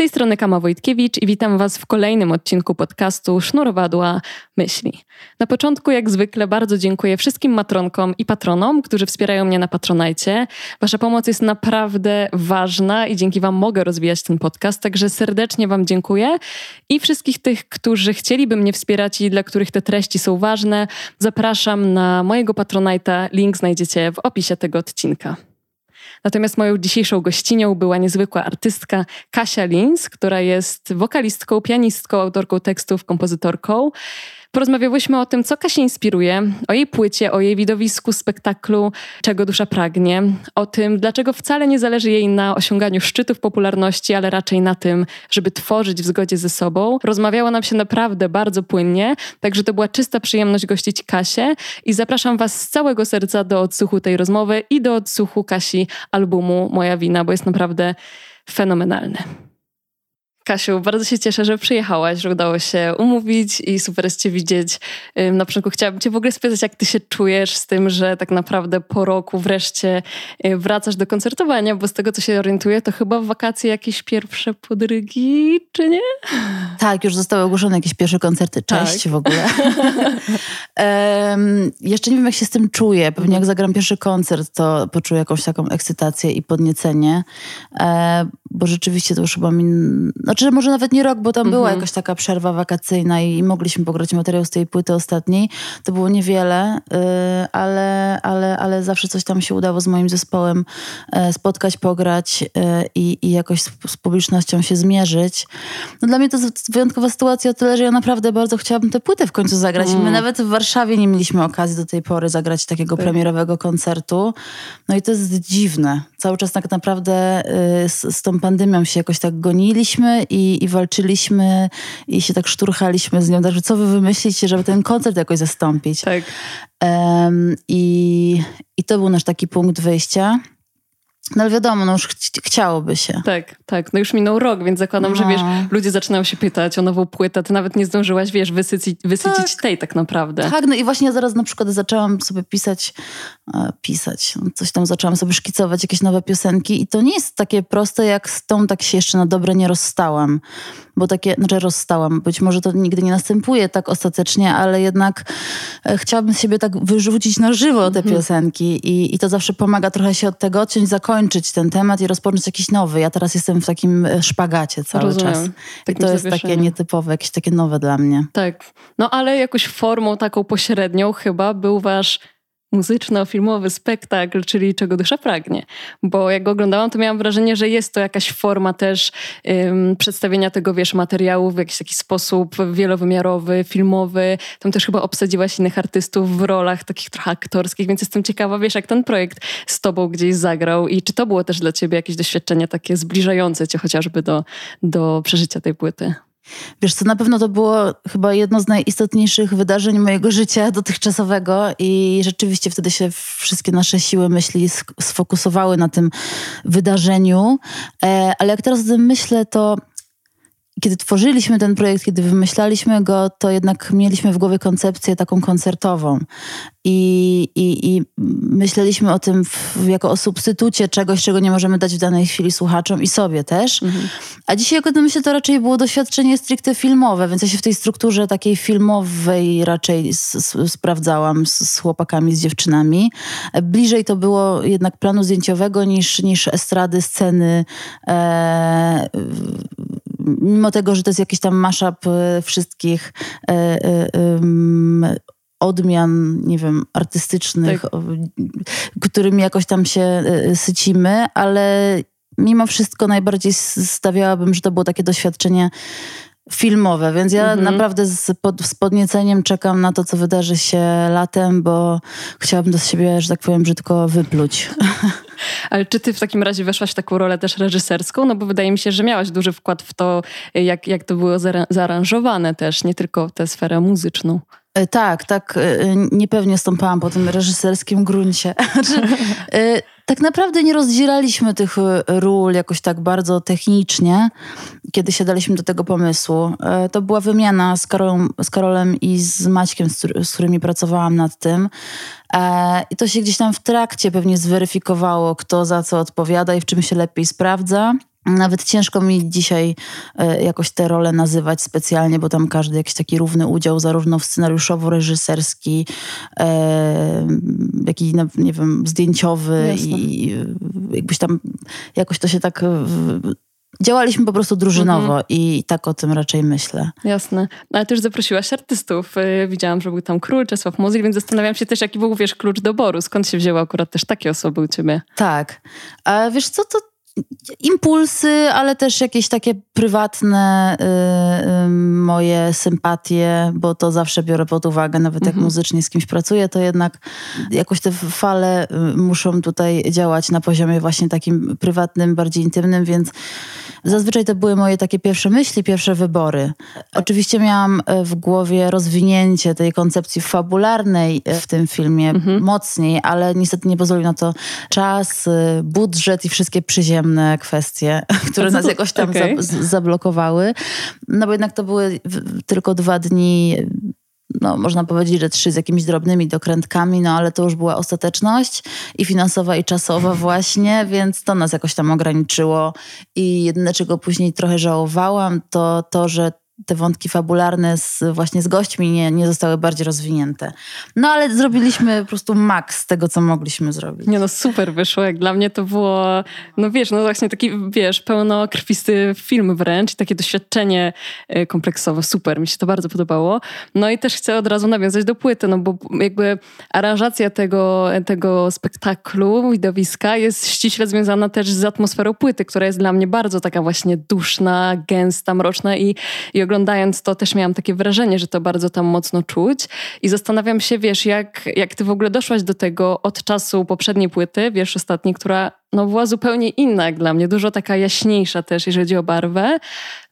tej strony Kama Wojtkiewicz i witam Was w kolejnym odcinku podcastu Sznurowadła Myśli. Na początku, jak zwykle, bardzo dziękuję wszystkim matronkom i patronom, którzy wspierają mnie na Patronajcie. Wasza pomoc jest naprawdę ważna i dzięki Wam mogę rozwijać ten podcast, także serdecznie Wam dziękuję. I wszystkich tych, którzy chcieliby mnie wspierać i dla których te treści są ważne, zapraszam na mojego Patronajta. Link znajdziecie w opisie tego odcinka. Natomiast moją dzisiejszą gościnią była niezwykła artystka Kasia Lins, która jest wokalistką, pianistką, autorką tekstów, kompozytorką. Porozmawiałyśmy o tym, co Kasia inspiruje, o jej płycie, o jej widowisku, spektaklu, czego dusza pragnie, o tym, dlaczego wcale nie zależy jej na osiąganiu szczytów popularności, ale raczej na tym, żeby tworzyć w zgodzie ze sobą. Rozmawiało nam się naprawdę bardzo płynnie, także to była czysta przyjemność gościć Kasię i zapraszam Was z całego serca do odsłuchu tej rozmowy i do odsłuchu Kasi albumu Moja Wina, bo jest naprawdę fenomenalny. Kasiu, bardzo się cieszę, że przyjechałaś, że udało się umówić i super jest Cię widzieć. Na początku chciałabym Cię w ogóle spytać, jak Ty się czujesz z tym, że tak naprawdę po roku wreszcie y, wracasz do koncertowania, bo z tego, co się orientuję, to chyba w wakacje jakieś pierwsze podrygi, czy nie? Tak, już zostały ogłoszone jakieś pierwsze koncerty. Cześć tak. w ogóle. um, jeszcze nie wiem, jak się z tym czuję. Pewnie jak zagram pierwszy koncert, to poczuję jakąś taką ekscytację i podniecenie, e, bo rzeczywiście to już chyba mi... Znaczy, że może nawet nie rok, bo tam była mhm. jakaś taka przerwa wakacyjna i, mogliśmy pograć materiał z tej płyty ostatniej. To było niewiele, y, ale, ale, ale zawsze coś tam się udało z moim zespołem e, spotkać, pograć y, i, i jakoś z, z, publicznością się zmierzyć. No dla mnie to jest wyjątkowa sytuacja o tyle, że ja naprawdę bardzo chciałabym tę płytę w końcu zagrać. Mm. My nawet w Warszawie nie mieliśmy okazji do tej pory zagrać takiego tak. premierowego koncertu. No i to jest dziwne. Cały czas tak naprawdę y, z, z tą pandemią się jakoś tak goniliśmy i, i walczyliśmy i się tak szturchaliśmy z nią. Także co wy wymyślicie, żeby ten koncert jakoś zastąpić? Tak. Um, i, I to był nasz taki punkt wyjścia. No ale wiadomo, no już ch chciałoby się. Tak, tak. No już minął rok, więc zakładam, no. że wiesz, ludzie zaczynają się pytać o nową płytę. Ty nawet nie zdążyłaś, wiesz, wysycić, wysycić tak. tej tak naprawdę. Tak, no i właśnie ja zaraz na przykład zaczęłam sobie pisać, e, pisać, no coś tam zaczęłam sobie szkicować, jakieś nowe piosenki i to nie jest takie proste, jak z tą tak się jeszcze na dobre nie rozstałam bo takie, znaczy rozstałam, być może to nigdy nie następuje tak ostatecznie, ale jednak e, chciałabym siebie tak wyrzucić na żywo te mhm. piosenki i, i to zawsze pomaga trochę się od tego odciąć, zakończyć ten temat i rozpocząć jakiś nowy. Ja teraz jestem w takim e, szpagacie cały Rozumiem. czas. I to jest takie nietypowe, jakieś takie nowe dla mnie. Tak. No ale jakoś formą taką pośrednią chyba był wasz muzyczno-filmowy spektakl, czyli czego dusza pragnie. Bo jak go oglądałam, to miałam wrażenie, że jest to jakaś forma też przedstawienia tego, wiesz, materiału w jakiś taki sposób wielowymiarowy, filmowy. Tam też chyba obsadziłaś innych artystów w rolach takich trochę aktorskich, więc jestem ciekawa, wiesz, jak ten projekt z tobą gdzieś zagrał i czy to było też dla ciebie jakieś doświadczenie takie zbliżające cię chociażby do, do przeżycia tej płyty? Wiesz co, na pewno to było chyba jedno z najistotniejszych wydarzeń mojego życia dotychczasowego i rzeczywiście wtedy się wszystkie nasze siły myśli sfokusowały na tym wydarzeniu. E, ale jak teraz o tym myślę, to kiedy tworzyliśmy ten projekt, kiedy wymyślaliśmy go, to jednak mieliśmy w głowie koncepcję taką koncertową. I, i, i myśleliśmy o tym w, jako o substytucie czegoś, czego nie możemy dać w danej chwili słuchaczom i sobie też. Mhm. A dzisiaj, jak o tym myślę, to raczej było doświadczenie stricte filmowe, więc ja się w tej strukturze takiej filmowej raczej sprawdzałam z, z, chłopakami, z dziewczynami. Bliżej to było jednak planu zdjęciowego niż, niż estrady, sceny. E, mimo tego, że to jest jakiś tam mashup e, wszystkich e, e, odmian, nie wiem, artystycznych, tak. którymi jakoś tam się sycimy, ale mimo wszystko najbardziej stawiałabym, że to było takie doświadczenie filmowe, więc ja mhm. naprawdę z, pod, z podnieceniem czekam na to, co wydarzy się latem, bo chciałabym do siebie, że tak powiem, brzydko wypluć. Ale czy ty w takim razie weszłaś w taką rolę też reżyserską? No bo wydaje mi się, że miałaś duży wkład w to, jak, jak to było zaaranżowane też, nie tylko tę sferę muzyczną. E, tak, tak. E, niepewnie stąpałam po tym reżyserskim gruncie. Znaczy, e, tak naprawdę nie rozdzielaliśmy tych ról jakoś tak bardzo technicznie, kiedy siadaliśmy do tego pomysłu. To była wymiana z, Karolem, z Karolem i z Maćkiem, z, którymi pracowałam nad tym. I to się gdzieś tam w trakcie pewnie zweryfikowało, kto za co odpowiada i w czym się lepiej sprawdza. Nawet ciężko mi dzisiaj e, jakoś te role nazywać specjalnie, bo tam każdy jakiś taki równy udział, zarówno w scenariuszowo-reżyserski, e, jak i, nie wiem, zdjęciowy Jasne. i jakbyś tam, jakoś to się tak działaliśmy po prostu drużynowo mhm. i tak o tym raczej myślę. Jasne. No, ale też zaprosiłaś artystów. Widziałam, że był tam król Czesław Muzyk, więc zastanawiam się też, jaki był, wiesz, klucz doboru. Skąd się wzięły akurat też takie osoby u ciebie? Tak. A wiesz co, to impulsy, ale też jakieś takie prywatne y, y, moje sympatie, bo to zawsze biorę pod uwagę, nawet jak mhm. muzycznie z kimś pracuję, to jednak jakoś te fale y, muszą tutaj działać na poziomie właśnie takim prywatnym, bardziej intymnym, więc Zazwyczaj to były moje takie pierwsze myśli, pierwsze wybory. Oczywiście miałam e, w głowie rozwinięcie tej koncepcji fabularnej w tym filmie mhm. mocniej, ale niestety nie pozwolił na to czas, budżet i wszystkie przyziemne kwestie, które nas jakoś tam okay. zablokowały. No bo jednak to były tylko dwa dni no, można powiedzieć, że trzy z jakimiś drobnymi dokrętkami, no ale to już była ostateczność i finansowa, i czasowa właśnie, więc to nas jakoś tam ograniczyło. I jedyne, czego później trochę żałowałam, to to, że te wątki fabularne z, właśnie z gośćmi nie, nie zostały bardziej rozwinięte. No ale zrobiliśmy po prostu maks tego, co mogliśmy zrobić. Nie no, super wyszło. Jak dla mnie to było, no wiesz, no właśnie taki, wiesz, pełnokrwisty film wręcz, takie doświadczenie e, kompleksowe. Super, mi się to bardzo podobało. No i też chcę od razu nawiązać do płyty, no bo jakby aranżacja tego, tego spektaklu, widowiska jest ściśle związana też z atmosferą płyty, która jest dla mnie bardzo taka właśnie duszna, gęsta, mroczna i, i oglądając to też miałam takie wrażenie, że to bardzo tam mocno czuć. I zastanawiam się, wiesz, jak, jak ty w ogóle doszłaś do tego od czasu poprzedniej płyty, wiesz, ostatniej, która no, była zupełnie inna jak dla mnie, dużo taka jaśniejsza też, jeżeli chodzi o barwę,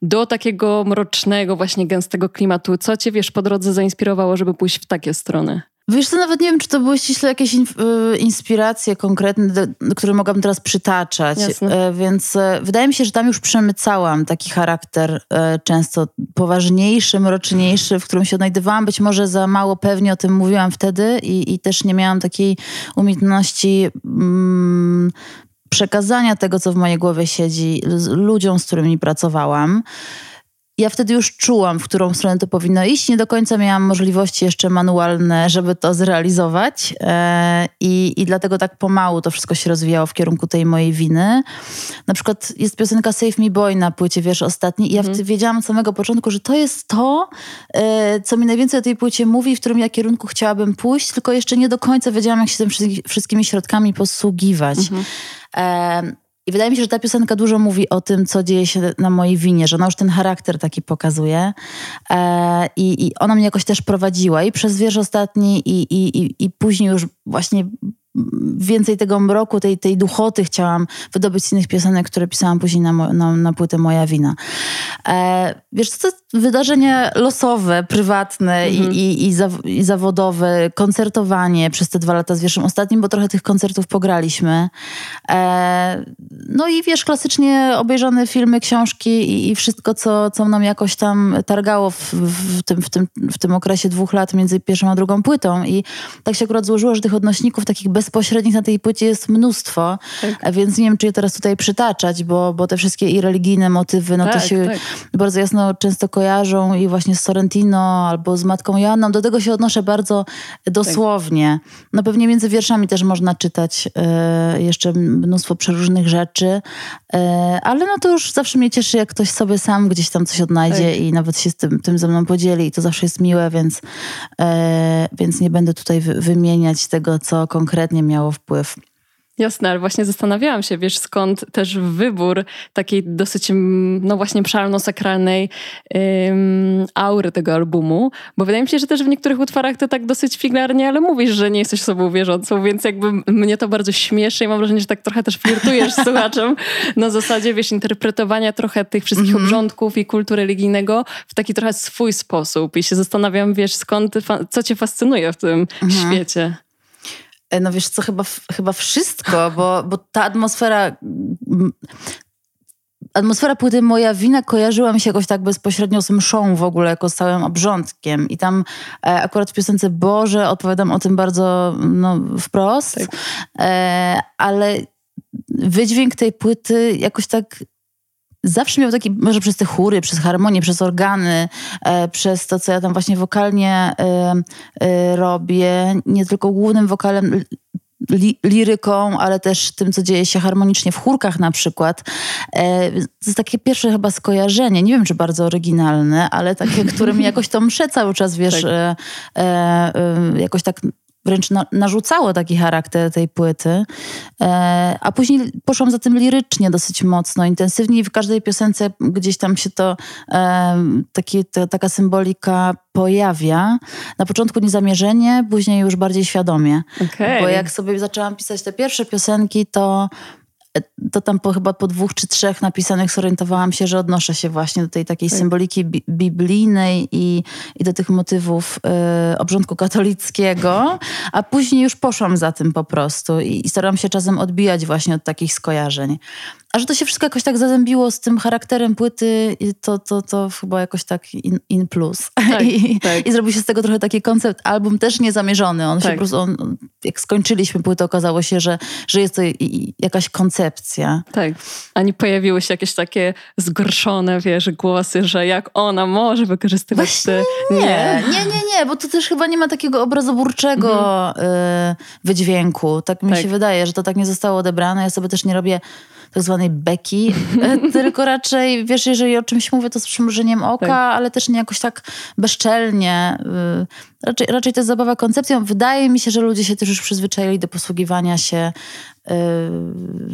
do takiego mrocznego, właśnie gęstego klimatu. Co cię, wiesz, po drodze zainspirowało, żeby pójść w takie strony? Wiesz, to nawet nie wiem, czy to były ściśle jakieś in, y, inspiracje konkretne, które mogłam teraz przytaczać. Jasne. Więc e, wydaje mi się, że tam już przemycałam taki charakter e, często poważniejszy, mroczniejszy, w którym się odnajdywałam. Być może za mało pewnie o tym mówiłam wtedy i, i też nie miałam takiej umiejętności mm, przekazania tego, co w mojej głowie siedzi, ludziom, z którymi pracowałam ja wtedy już czułam, w którą stronę to powinno iść. Nie do końca miałam możliwości jeszcze manualne, żeby to zrealizować. E, I, I dlatego tak pomału to wszystko się rozwijało w kierunku tej mojej winy. Na przykład jest piosenka Save Me Boy na płycie Wiesz Ostatni i ja mm. wiedziałam od samego początku, że to jest to, e, co mi najwięcej o tej płycie mówi, w którym ja kierunku chciałabym pójść, tylko jeszcze nie do końca wiedziałam, jak się tym wszystkimi środkami posługiwać. Mm -hmm. I wydaje mi się, że ta piosenka dużo mówi o tym, co dzieje się na mojej winie, że ona już ten charakter taki pokazuje. E, i, I ona mnie jakoś też prowadziła i przez wiersz ostatni, i, i, i, i później już właśnie więcej tego mroku, tej, tej duchoty chciałam wydobyć z innych piosenek, które pisałam później na, na, na płytę Moja Wina. E, wiesz, to wydarzenia losowe, prywatne mhm. i, i, i, za, i, zawodowe, koncertowanie przez te dwa lata z wierszem ostatnim, bo trochę tych koncertów pograliśmy. E, no i wiesz, klasycznie obejrzane filmy, książki i, i wszystko, co, co nam jakoś tam targało w, w, tym, w, tym, w tym okresie dwóch lat między pierwszą a drugą płytą. I tak się akurat złożyło, że tych odnośników takich bezpośrednich na tej płycie jest mnóstwo, tak. więc nie wiem, czy je teraz tutaj przytaczać, bo, bo te wszystkie i religijne motywy, no tak, to się tak. bardzo jasno często kojarzą i właśnie z Sorrentino albo z Matką Joanną. Do tego się odnoszę bardzo dosłownie. No pewnie między wierszami też można czytać e, jeszcze mnóstwo przeróżnych rzeczy, e, ale no to już zawsze mnie cieszy, jak ktoś sobie sam gdzieś tam coś odnajdzie tak. i nawet się z tym, tym ze mną podzieli i to zawsze jest miłe, więc, e, więc nie będę tutaj wymieniać tego, co konkretnie miało wpływ Jasne, ale właśnie zastanawiałam się, wiesz, skąd też wybór takiej dosyć, mm, no właśnie szalno-sakralnej um, aury tego albumu, bo wydaje mi się, że też w niektórych utworach to tak dosyć figlarnie, ale mówisz, że nie jesteś osobą wierzącą, więc jakby mnie to bardzo śmieszy i mam wrażenie, że tak trochę też flirtujesz z słuchaczem na zasadzie, wiesz, interpretowania trochę tych wszystkich mm -hmm. obrządków i kultu religijnego w taki trochę swój sposób i się zastanawiam, wiesz, skąd, co cię fascynuje w tym mm -hmm. świecie. E, no wiesz co, chyba, chyba wszystko, bo, bo ta atmosfera atmosfera płyty Moja Wina kojarzyła mi się jakoś tak bezpośrednio z mszą w ogóle, jako z całym obrządkiem. I tam e, akurat w piosence Boże odpowiadam o tym bardzo no, wprost, tak. e, ale wydźwięk tej płyty jakoś tak zawsze miał taki, może przez te chóry, przez harmonię, przez organy, e, przez to, co ja tam właśnie wokalnie e, e, robię, nie tylko głównym wokalem, li, liryką, ale też tym, co dzieje się harmonicznie w chórkach na przykład. E, to jest takie pierwsze chyba skojarzenie, nie wiem, czy bardzo oryginalne, ale takie, które mi jakoś to msze cały czas, wiesz, tak. e, e, jakoś tak wręcz na, narzucało taki charakter tej płyty. E, a później poszłam za tym lirycznie dosyć mocno, intensywnie i w każdej piosence gdzieś tam się to, e, taki, to taka symbolika pojawia. Na początku niezamierzenie, później już bardziej świadomie. Okay. Bo jak sobie zaczęłam pisać te pierwsze piosenki, to to tam po, chyba po dwóch czy trzech napisanych zorientowałam się, że odnoszę się właśnie do tej takiej tak. symboliki bi biblijnej i, i do tych motywów y, obrządku katolickiego, a później już poszłam za tym po prostu i, i starałam się czasem odbijać właśnie od takich skojarzeń. A że to się wszystko jakoś tak zazębiło z tym charakterem płyty, to, to, to chyba jakoś tak in, in plus. Tak, I, tak. I zrobił się z tego trochę taki koncept album też niezamierzony. On tak. się po prostu, on, jak skończyliśmy płytę, okazało się, że, że jest to jakaś koncepcja. Tak. A nie pojawiły się jakieś takie zgorszone, wiesz, głosy, że jak ona może wykorzystywać Właśnie te... Nie, nie, nie, nie, nie, bo to też chyba nie ma takiego obrazoburczego mhm. y, wydźwięku. Tak mi tak. się wydaje, że to tak nie zostało odebrane. Ja sobie też nie robię tak zwanej beki, e, tylko raczej, wiesz, jeżeli o czymś mówię, to z przymrużeniem oka, tak. ale też nie jakoś tak bezczelnie. Y, raczej, raczej to jest zabawa koncepcją. Wydaje mi się, że ludzie się też już przyzwyczaili do posługiwania się y,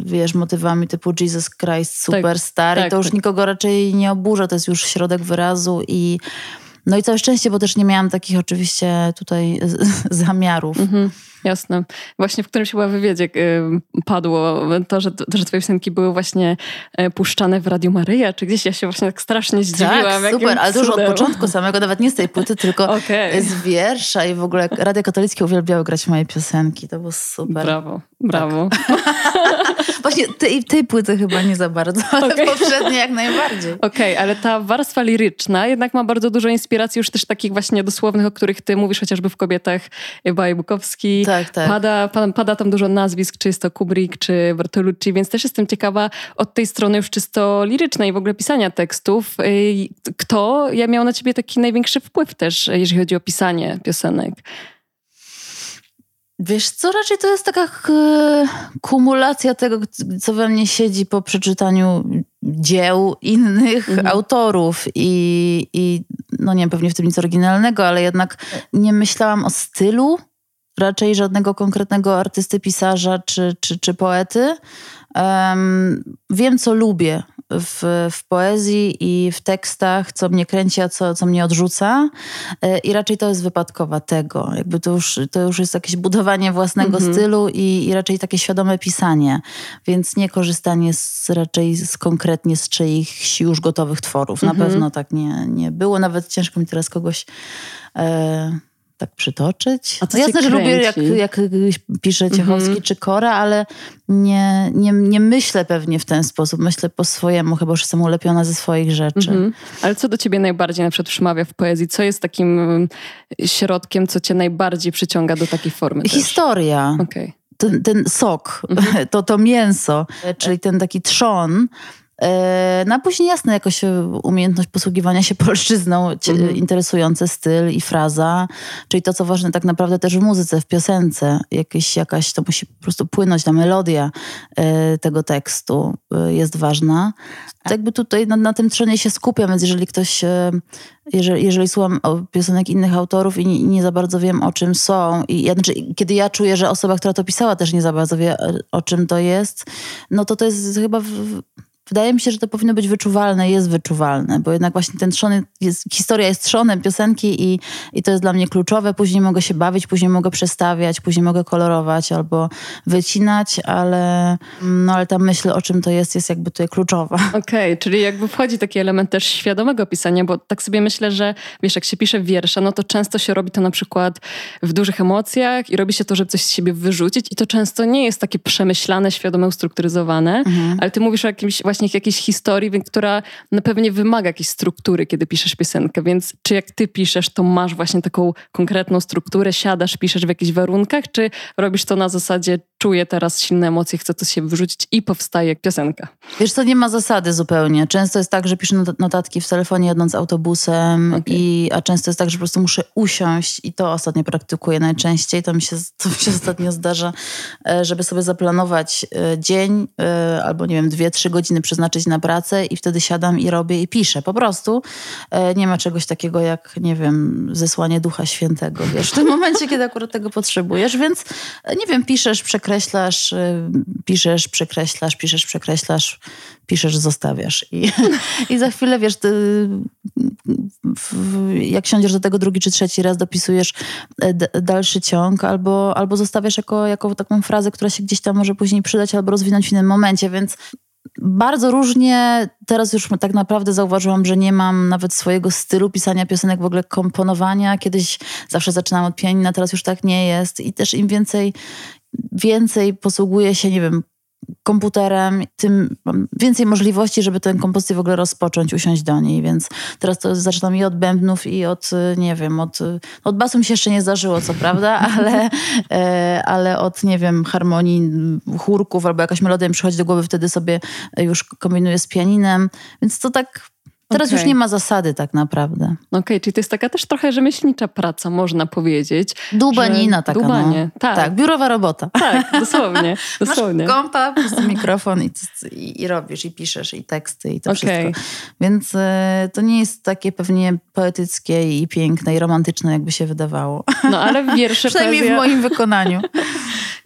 wiesz, motywami typu Jesus Christ tak. Superstar tak, i to już tak. nikogo raczej nie oburza, to jest już środek wyrazu i no i całe szczęście, bo też nie miałam takich oczywiście tutaj zamiarów. Mhm. Jasne. Właśnie w którymś chyba wywiadzie y, padło to, że, że twoje piosenki były właśnie e, puszczane w Radiu Maryja, czy gdzieś ja się właśnie tak strasznie zdziwiłam. Tak, super, ale to już od początku samego, nawet nie z tej płyty, tylko okay. z wiersza i w ogóle Radio Katolickie uwielbiały grać moje piosenki, to było super. Brawo, brawo. Tak. właśnie tej, tej płyty chyba nie za bardzo, ale okay. poprzedniej jak najbardziej. Okej, okay, ale ta warstwa liryczna jednak ma bardzo dużo inspiracji już też takich właśnie dosłownych, o których ty mówisz chociażby w Kobietach Bajbukowski. Tak tak, tak. Pada, pada, pada tam dużo nazwisk, czy jest to Kubrick, czy Bertolucci, więc też jestem ciekawa od tej strony już czysto lirycznej w ogóle pisania tekstów. Kto ja miał na ciebie taki największy wpływ też, jeżeli chodzi o pisanie piosenek? Wiesz co, raczej to jest taka kumulacja tego, co we mnie siedzi po przeczytaniu dzieł innych mhm. autorów i, i no nie wiem, pewnie w tym nic oryginalnego, ale jednak nie myślałam o stylu raczej żadnego konkretnego artysty, pisarza czy, czy, czy poety. Um, wiem, co lubię w, w poezji i w tekstach, co mnie kręci, a co, co mnie odrzuca. E, I raczej to jest wypadkowa tego. Jakby to już, to już jest jakieś budowanie własnego mhm. stylu i, i raczej takie świadome pisanie. Więc nie korzystanie z, raczej z, konkretnie z czyichś już gotowych tworów. Na mhm. pewno tak nie, nie było. Nawet ciężko mi teraz kogoś... E, tak przytoczyć. A co no jasne, że lubię jak, jak pisze Ciechowski mm -hmm. czy Kora, ale nie, nie, nie myślę pewnie w ten sposób. Myślę po swojemu, chyba już jestem ulepiona ze swoich rzeczy. Mm -hmm. Ale co do ciebie najbardziej na przykład przemawia w poezji? Co jest takim mm, środkiem, co cię najbardziej przyciąga do takiej formy? Historia. Okay. Ten, ten sok, mm -hmm. to, to mięso, czyli ten taki trzon, no a później jasne, jakoś umiejętność posługiwania się polszczyzną, mhm. interesujący styl i fraza, czyli to, co ważne tak naprawdę też w muzyce, w piosence. Jakieś, jakaś, to musi po prostu płynąć, ta melodia e, tego tekstu e, jest ważna. Tak jakby tutaj na, na tym trzonie się skupiam, więc jeżeli ktoś, jeżeli, jeżeli słucham piosenek innych autorów i nie, nie, za bardzo wiem, o czym są, i ja, znaczy, kiedy ja czuję, że osoba, która to pisała, też nie za bardzo wie, o czym to jest, no to to jest chyba w, wydaje mi się, że to powinno być wyczuwalne, jest wyczuwalne, bo jednak właśnie ten trzon jest, historia jest trzonem piosenki i, i to jest dla mnie kluczowe. Później mogę się bawić, później mogę przestawiać, później mogę kolorować albo wycinać, ale, no, ale ta myśl o czym to jest, jest jakby tutaj kluczowa. Okej, okay, czyli jakby wchodzi taki element też świadomego pisania, bo tak sobie myślę, że wiesz, jak się pisze wiersze, no to często się robi to na przykład w dużych emocjach i robi się to, żeby coś z siebie wyrzucić i to często nie jest takie przemyślane, świadome, ustrukturyzowane, mhm. ale ty mówisz o jakimś właśnie właśnie jakiejś historii, która na pewnie wymaga jakiejś struktury, kiedy piszesz piosenkę. Więc czy jak ty piszesz, to masz właśnie taką konkretną strukturę, siadasz, piszesz w jakichś warunkach, czy robisz to na zasadzie czuję teraz silne emocje, chcę to się wyrzucić i powstaje piosenka. Wiesz co, nie ma zasady zupełnie. Często jest tak, że piszę notatki w telefonie jadąc autobusem, okay. i, a często jest tak, że po prostu muszę usiąść i to ostatnio praktykuję najczęściej. To mi się, to mi się ostatnio zdarza, e, żeby sobie zaplanować e, dzień e, albo nie wiem, dwie, trzy godziny przeznaczyć na pracę i wtedy siadam i robię i piszę. Po prostu nie ma czegoś takiego jak, nie wiem, zesłanie Ducha Świętego, wiesz, w tym momencie, kiedy akurat tego potrzebujesz, więc nie wiem, piszesz, przekreślasz, piszesz, przekreślasz, piszesz, przekreślasz, piszesz, zostawiasz. I, i za chwilę, wiesz, ty, jak siądziesz do tego drugi czy trzeci raz, dopisujesz e, dalszy ciąg albo, albo zostawiasz jako, jako taką frazę, która się gdzieś tam może później przydać albo rozwinąć w innym momencie, więc bardzo różnie. Teraz już tak naprawdę zauważyłam, że nie mam nawet swojego stylu pisania piosenek, w ogóle komponowania. Kiedyś zawsze zaczynałam od pianina, teraz już tak nie jest. I też im więcej, więcej posługuję się, nie wiem, komputerem, tym mam więcej możliwości, żeby tę kompozycję w ogóle rozpocząć, usiąść do niej, więc teraz to zaczynam i od bębnów i od, nie wiem, od, od basu mi się jeszcze nie zdarzyło, co prawda, ale, e, ale od, nie wiem, harmonii, chórków albo jakaś melodia mi przychodzi do głowy, wtedy sobie już kombinuję z pianinem, więc to tak Teraz okay. już nie ma zasady tak naprawdę. Okej, okay, czyli to jest taka też trochę rzemieślnicza praca, można powiedzieć. Dubanina taka. No. Dubanie, no. tak. Tak, biurowa robota. Tak, dosłownie. dosłownie. Masz kompa, po prostu mikrofon i, i, i, robisz, i piszesz, i teksty, i to okay. wszystko. Więc y, to nie jest takie pewnie poetyckie i piękne i romantyczne, jakby się wydawało. No ale wiersze Przynajmniej poezja... w moim wykonaniu.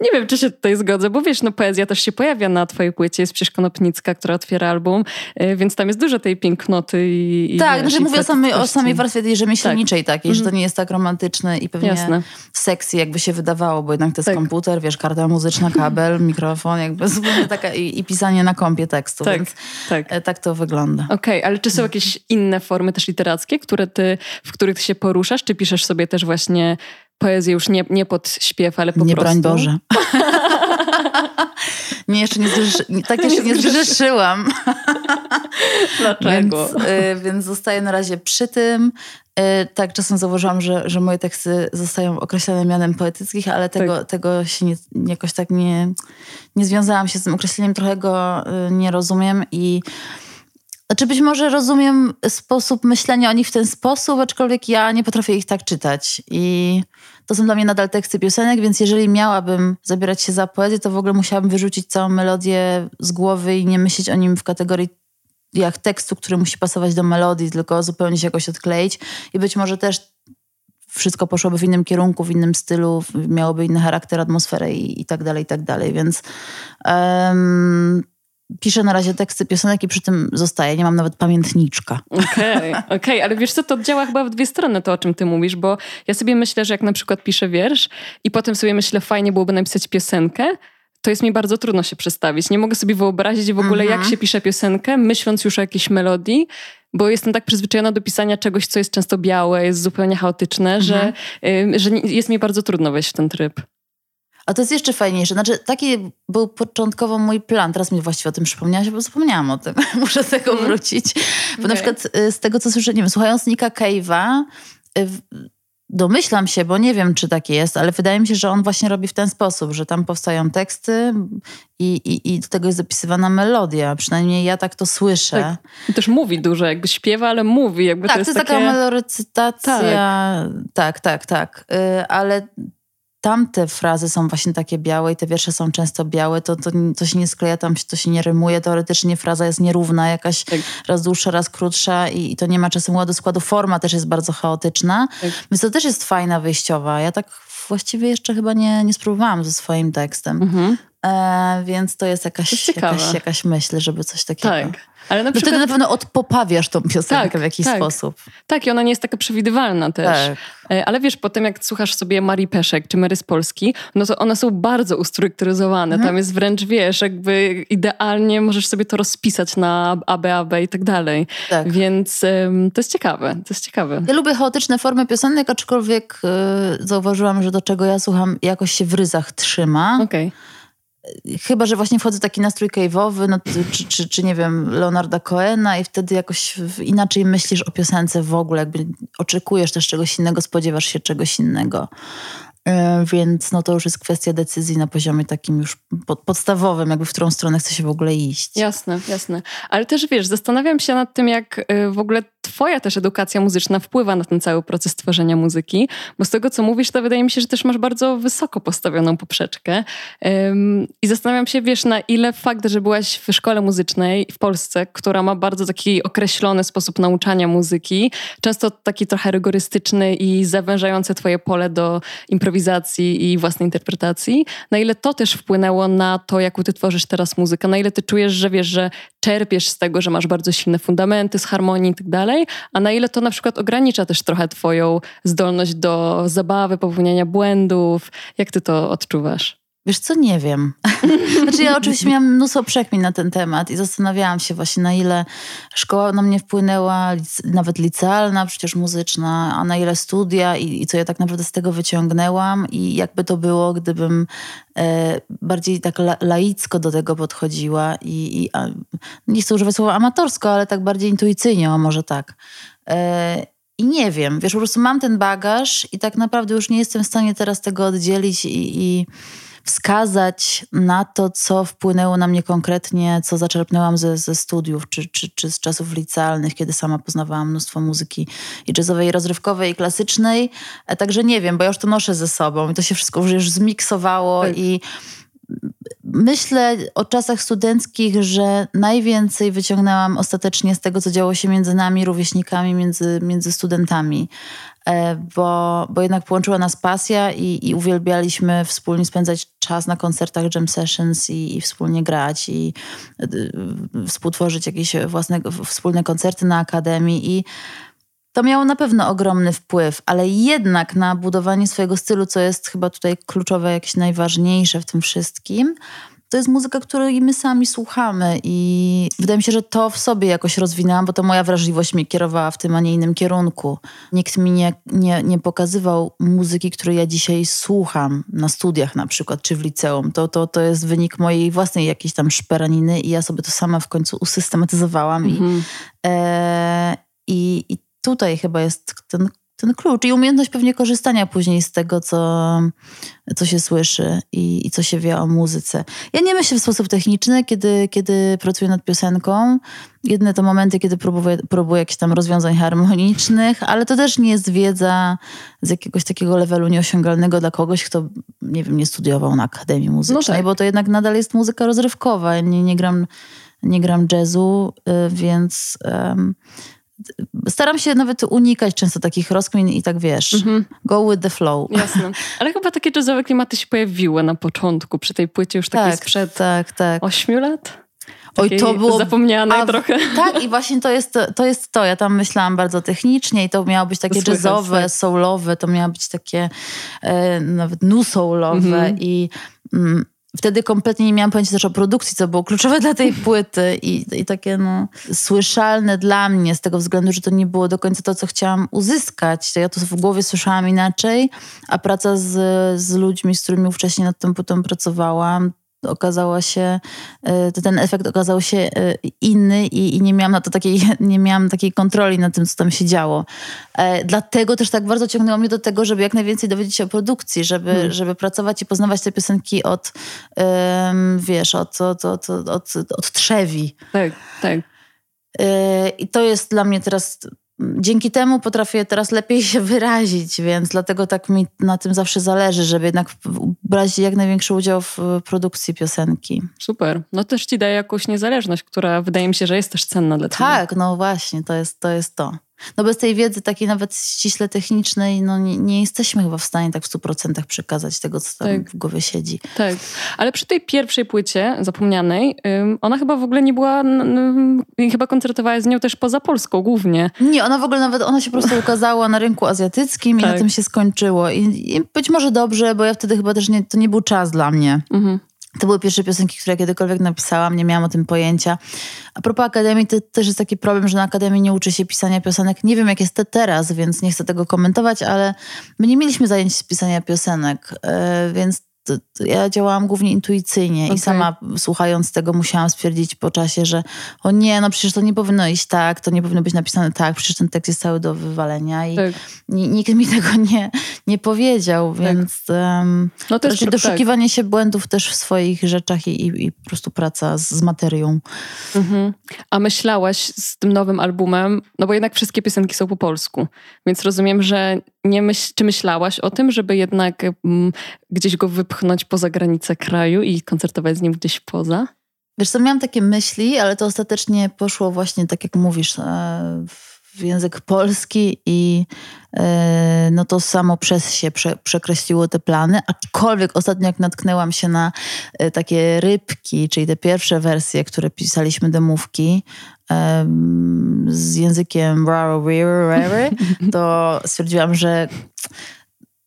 nie wiem, czy się tutaj zgodzę, bo wiesz, no poezja też się pojawia na twojej płycie. Jest przecież Konopnicka, która otwiera album, y, więc tam jest dużo tej pięknoty i, i Tak, wiesz, znaczy mówię o samej, o samej warstwie rzemieślniczej tak. takiej, że to mhm. nie jest tak romantyczne i pewnie Jasne. sexy jakby się wydawało, bo jednak to jest tak. komputer, wiesz, karta muzyczna, kabel, mikrofon, jakby zupełnie taka i, i, pisanie na kompie tekstu, tak, więc tak. E, tak to wygląda. Okej, okay, ale czy są jakieś inne formy też literackie, które ty, w których się poruszasz, czy piszesz sobie też właśnie poezję już nie, nie pod śpiew, ale po nie prostu? Nie broń Boże. nie, jeszcze nie zrzesz... tak jeszcze nie zrzeszyłam. Dlaczego? Więc, y, więc zostaję na razie przy tym. Y, tak, czasem zauważyłam, że, że moje teksty zostają określone mianem poetyckich, ale tego, tak. tego się nie, jakoś tak nie, nie związałam się z tym określeniem, trochę go y, nie rozumiem i znaczy być może rozumiem sposób myślenia o nich w ten sposób, aczkolwiek ja nie potrafię ich tak czytać. I to są dla mnie nadal teksty piosenek, więc jeżeli miałabym zabierać się za poezję, to w ogóle musiałabym wyrzucić całą melodię z głowy i nie myśleć o nim w kategorii jak tekstu, który musi pasować do melodii, tylko zupełnie się jakoś odkleić. I być może też wszystko poszłoby w innym kierunku, w innym stylu, miałoby inny charakter, atmosferę i, i tak dalej, i tak dalej. Więc um, piszę na razie teksty piosenek i przy tym zostaję. Nie mam nawet pamiętniczka. Okej, okay, okay, ale wiesz co, to działa chyba w dwie strony to, o czym ty mówisz, bo ja sobie myślę, że jak na przykład piszę wiersz i potem sobie myślę, fajnie byłoby napisać piosenkę, to jest mi bardzo trudno się przestawić. Nie mogę sobie wyobrazić w ogóle, jak mhm. się pisze piosenkę, myśląc już o jakiejś melodii, bo jestem tak przyzwyczajona do pisania czegoś, co jest często białe, jest zupełnie chaotyczne, że, y, że jest mi bardzo trudno wejść w ten tryb. A to jest jeszcze fajniejsze. Znaczy, taki był początkowo mój plan. Teraz mi właściwie o tym przypomniałaś, bo zapomniałam o tym. Muszę do tego mhm. wrócić. Bo okay. na przykład y, z tego, co słyszę, nie wiem, słuchając Nika Cave'a, y, domyślam się, bo nie wiem, czy tak jest, ale wydaje mi się, że on właśnie robi w ten sposób, że tam powstają teksty i, i, i do tego jest zapisywana melodia. Przynajmniej ja tak to słyszę. Tak. Też mówi dużo, jakby śpiewa, ale mówi. Jakby tak, to jest, to jest takie... taka melorecytacja. Tak, tak, tak. tak. Y, ale tamte frazy są właśnie takie białe i te wiersze są często białe, to, to, to się nie skleja, tam to się nie rymuje. Teoretycznie fraza jest nierówna, jakaś tak. raz dłuższa, raz krótsza i, i, to nie ma czasem ładu składu. Forma też jest bardzo chaotyczna, tak. więc to też jest fajna wyjściowa. Ja tak właściwie jeszcze chyba nie, nie spróbowałam ze swoim tekstem. Mhm. E, więc to jest jakaś, to jakaś, jakaś myśl, żeby coś takiego. Tak. Ale na przykład... wtedy na pewno odpopawiasz tą piosenkę tak, w jakiś tak. sposób. Tak, i ona nie jest taka przewidywalna też. Tak. E, ale wiesz, potem jak słuchasz sobie Marii Peszek czy Mary z Polski, no to one są bardzo ustrukturyzowane. Mhm. Tam jest wręcz, wiesz, jakby idealnie możesz sobie to rozpisać na ABAB i tak dalej. Tak. Więc to jest ciekawe, to jest ciekawe. Ja lubię chaotyczne formy piosenek, aczkolwiek yy, zauważyłam, że do czego ja słucham jakoś się w ryzach trzyma. Okej. Okay Chyba, że właśnie wchodzę w taki nastrój cave'owy, no, czy, czy, czy, nie wiem, Leonarda Coena i wtedy jakoś inaczej myślisz o piosence w ogóle, jakby oczekujesz też czegoś innego, spodziewasz się czegoś innego. E, więc no to już jest kwestia decyzji na poziomie takim już pod, podstawowym, jakby w którą stronę chce się w ogóle iść. Jasne, jasne. Ale też wiesz, zastanawiam się nad tym, jak y, w ogóle twoja też edukacja muzyczna wpływa na ten cały proces tworzenia muzyki, bo z tego, co mówisz, to wydaje mi się, że też masz bardzo wysoko postawioną poprzeczkę. I zastanawiam się, wiesz, na ile fakt, że byłaś w szkole muzycznej w Polsce, która ma bardzo taki określony sposób nauczania muzyki, często taki trochę rygorystyczny i zawężający twoje pole do improwizacji i własnej interpretacji, na ile to też wpłynęło na to, jaką ty tworzysz teraz muzykę, na ile ty czujesz, że wiesz, że czerpiesz z tego, że masz bardzo silne fundamenty z harmonii i tak dalej, a na ile to na przykład ogranicza też trochę twoją zdolność do zabawy, popełniania błędów. Jak ty to odczuwasz? Wiesz co, nie wiem. znaczy ja oczywiście miałam mnóstwo przekmin na ten temat i zastanawiałam się właśnie na ile szkoła na mnie wpłynęła, nawet licealna, przecież muzyczna, a na ile studia i, i co ja tak naprawdę z tego wyciągnęłam i jakby to było, gdybym e, bardziej tak la, laicko do tego podchodziła i, i a, nie chcę używać słowa amatorsko, ale tak bardziej intuicyjnie, a może tak. E, i nie wiem, wiesz, po prostu mam ten bagaż i tak naprawdę już nie jestem w stanie teraz tego oddzielić i, i wskazać na to, co wpłynęło na mnie konkretnie, co zaczerpnęłam ze, ze studiów, czy, czy, czy z czasów licealnych, kiedy sama poznawałam mnóstwo muzyki i jazzowej, i rozrywkowej, i klasycznej. E, także nie wiem, bo ja już to noszę ze sobą i to się wszystko już zmiksowało tak. i myślę o czasach studenckich, że najwięcej wyciągnęłam ostatecznie z tego, co działo się między nami, rówieśnikami, między, między studentami. E, bo, bo jednak połączyła nas pasja i, i uwielbialiśmy wspólnie spędzać czas na koncertach, jam sessions i, i wspólnie grać i y, współtworzyć jakieś własne, wspólne koncerty na akademii i to miało na pewno ogromny wpływ, ale jednak na budowanie swojego stylu, co jest chyba tutaj kluczowe, jakieś najważniejsze w tym wszystkim, to jest muzyka, której my sami słuchamy i wydaje mi się, że to w sobie jakoś rozwinęłam, bo to moja wrażliwość mnie kierowała w tym, a nie innym kierunku. Nikt mi nie, nie, nie pokazywał muzyki, której ja dzisiaj słucham na studiach na przykład, czy w liceum. To, to, to jest wynik mojej własnej jakiejś tam szperaniny i ja sobie to sama w końcu usystematyzowałam mhm. i, e, i, i tutaj chyba jest ten ten klucz i umiejętność pewnie korzystania później z tego, co, co się słyszy i, i, co się wie o muzyce. Ja nie myślę w sposób techniczny, kiedy, kiedy pracuję nad piosenką. Jedne to momenty, kiedy próbuję, próbuję jakichś tam rozwiązań harmonicznych, ale to też nie jest wiedza z jakiegoś takiego levelu nieosiągalnego dla kogoś, kto, nie wiem, nie studiował na Akademii Muzycznej, no tak. bo to jednak nadal jest muzyka rozrywkowa. Ja nie, nie, gram, nie gram jazzu, y, więc... Um, staram się nawet unikać często takich rozkmin i tak wiesz, mhm. go with the flow. Jasne. Ale chyba takie jazzowe klimaty się pojawiły na początku, przy tej płycie już takiej tak, sprzed tak, tak. 8 lat? Oj, to było zapomniane trochę. Tak, i właśnie to jest, to jest to. Ja tam myślałam bardzo technicznie i to miało być takie Słychać, jazzowe, tak. soulowe, to miało być takie e, nawet nu soulowe mhm. i mm, Wtedy kompletnie nie miałam pojęcia też o produkcji, co było kluczowe dla tej płyty i, i takie no, słyszalne dla mnie z tego względu, że to nie było do końca to, co chciałam uzyskać. Ja to w głowie słyszałam inaczej, a praca z, z ludźmi, z którymi wcześniej nad tą płytą pracowałam, okazała się, e, ten efekt okazał się e, inny i, i, nie miałam na to takiej, nie miałam takiej kontroli nad tym, co tam się działo. E, dlatego też tak bardzo ciągnęło mnie do tego, żeby jak najwięcej dowiedzieć się o produkcji, żeby, hmm. żeby pracować i poznawać te piosenki od, wiesz, od, od, od, od, od trzewi. Tak, tak. I to jest dla mnie teraz dzięki temu potrafię teraz lepiej się wyrazić, więc dlatego tak mi na tym zawsze zależy, żeby jednak brać jak największy udział w produkcji piosenki. Super. No też ci daje jakąś niezależność, która wydaje mi się, że jest też cenna dla ciebie. Tak, no właśnie, to jest to. Jest to. No bez tej wiedzy takiej nawet ściśle technicznej, no nie, nie jesteśmy chyba w stanie tak w stu procentach przekazać tego, co tam tak. w głowie siedzi. Tak, ale przy tej pierwszej płycie zapomnianej, ona chyba w ogóle nie była, chyba koncertowała z nią też poza Polską głównie. Nie, ona w ogóle nawet, ona się po prostu ukazała na rynku azjatyckim tak. i na tak. tym się skończyło. I, I, być może dobrze, bo ja wtedy chyba też nie, to nie był czas dla mnie. Mhm. To były pierwsze piosenki, które kiedykolwiek napisałam, nie miałam o tym pojęcia. A propos Akademii, to też jest taki problem, że na Akademii nie uczy się pisania piosenek. Nie wiem, jak jest to teraz, więc nie chcę tego komentować, ale my nie mieliśmy zajęć z pisania piosenek, e, więc to, to ja działałam głównie intuicyjnie okay. i sama słuchając tego musiałam stwierdzić po czasie, że o nie, no przecież to nie powinno iść tak, to nie powinno być napisane tak, przecież ten tekst jest cały do wywalenia i tak. nikt mi tego nie, nie powiedział, tak. więc um, no to jest doszukiwanie tak. się błędów też w swoich rzeczach i, i, i po prostu praca z, z materią. Mhm. A myślałaś z tym nowym albumem, no bo jednak wszystkie piosenki są po polsku, więc rozumiem, że nie myśl, czy myślałaś o tym, żeby jednak mm, gdzieś go wypchnąć poza granice kraju i koncertować z nim gdzieś poza? Wiesz co, miałam takie myśli, ale to ostatecznie poszło właśnie tak jak mówisz, e, w język polski i e, no to samo przez się prze, przekreśliło te plany, aczkolwiek ostatnio jak natknęłam się na e, takie rybki, czyli te pierwsze wersje, które pisaliśmy demówki, z językiem to stwierdziłam, że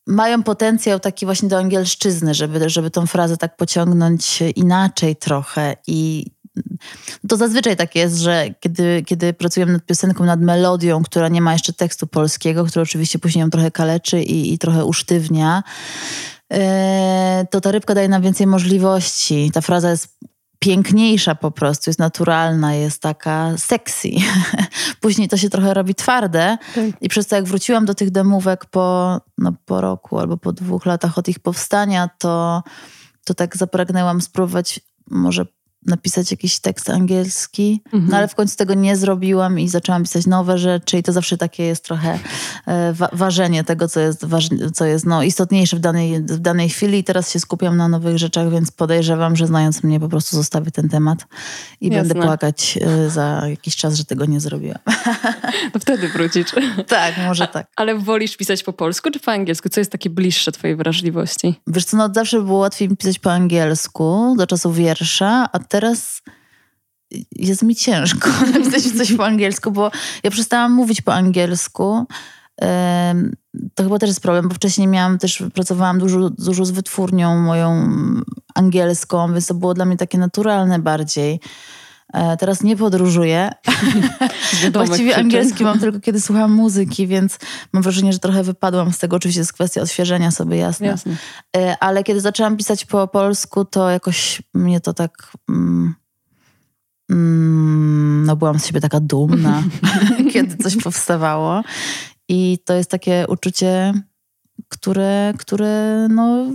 mają potencjał taki właśnie do angielszczyzny, żeby, żeby tą frazę tak pociągnąć inaczej trochę i to zazwyczaj tak jest, że kiedy, kiedy pracujemy nad piosenką, nad melodią, która nie ma jeszcze tekstu polskiego, który oczywiście później ją trochę kaleczy i, i trochę usztywnia, e, to ta rybka daje nam więcej możliwości. Ta fraza jest piękniejsza po prostu, jest naturalna, jest taka sexy. Później to się trochę robi twarde tak. i przez to jak wróciłam do tych demówek po, no, po roku albo po dwóch latach od ich powstania, to, to tak zapragnęłam spróbować może napisać jakiś tekst angielski, mhm. no ale w końcu tego nie zrobiłam i zaczęłam pisać nowe rzeczy i to zawsze takie jest trochę e, wa ważenie tego, co jest, co jest no, istotniejsze w danej, w danej chwili i teraz się skupiam na nowych rzeczach, więc podejrzewam, że znając mnie po prostu zostawię ten temat i Jasne. będę płakać e, za jakiś czas, że tego nie zrobiłam. To wtedy wrócisz. tak, może tak. ale wolisz pisać po polsku czy po angielsku? Co jest takie bliższe twojej wrażliwości? Wiesz co, no zawsze było łatwiej pisać po angielsku, do czasu wiersza, a teraz jest mi ciężko napisać coś po angielsku, bo ja przestałam mówić po angielsku. To chyba też jest problem, bo wcześniej miałam też, pracowałam dużo, dużo z wytwórnią moją angielską, więc to było dla mnie takie naturalne bardziej. E, teraz nie podróżuję. Właściwie angielski mam tylko kiedy słucham muzyki, więc mam wrażenie, że trochę wypadłam z tego. Oczywiście jest kwestia odświeżenia sobie, jasne. jasne. E, ale kiedy zaczęłam pisać po polsku, to jakoś mnie to tak... Mm, mm, no byłam z siebie taka dumna, kiedy coś powstawało. I to jest takie uczucie, które, które no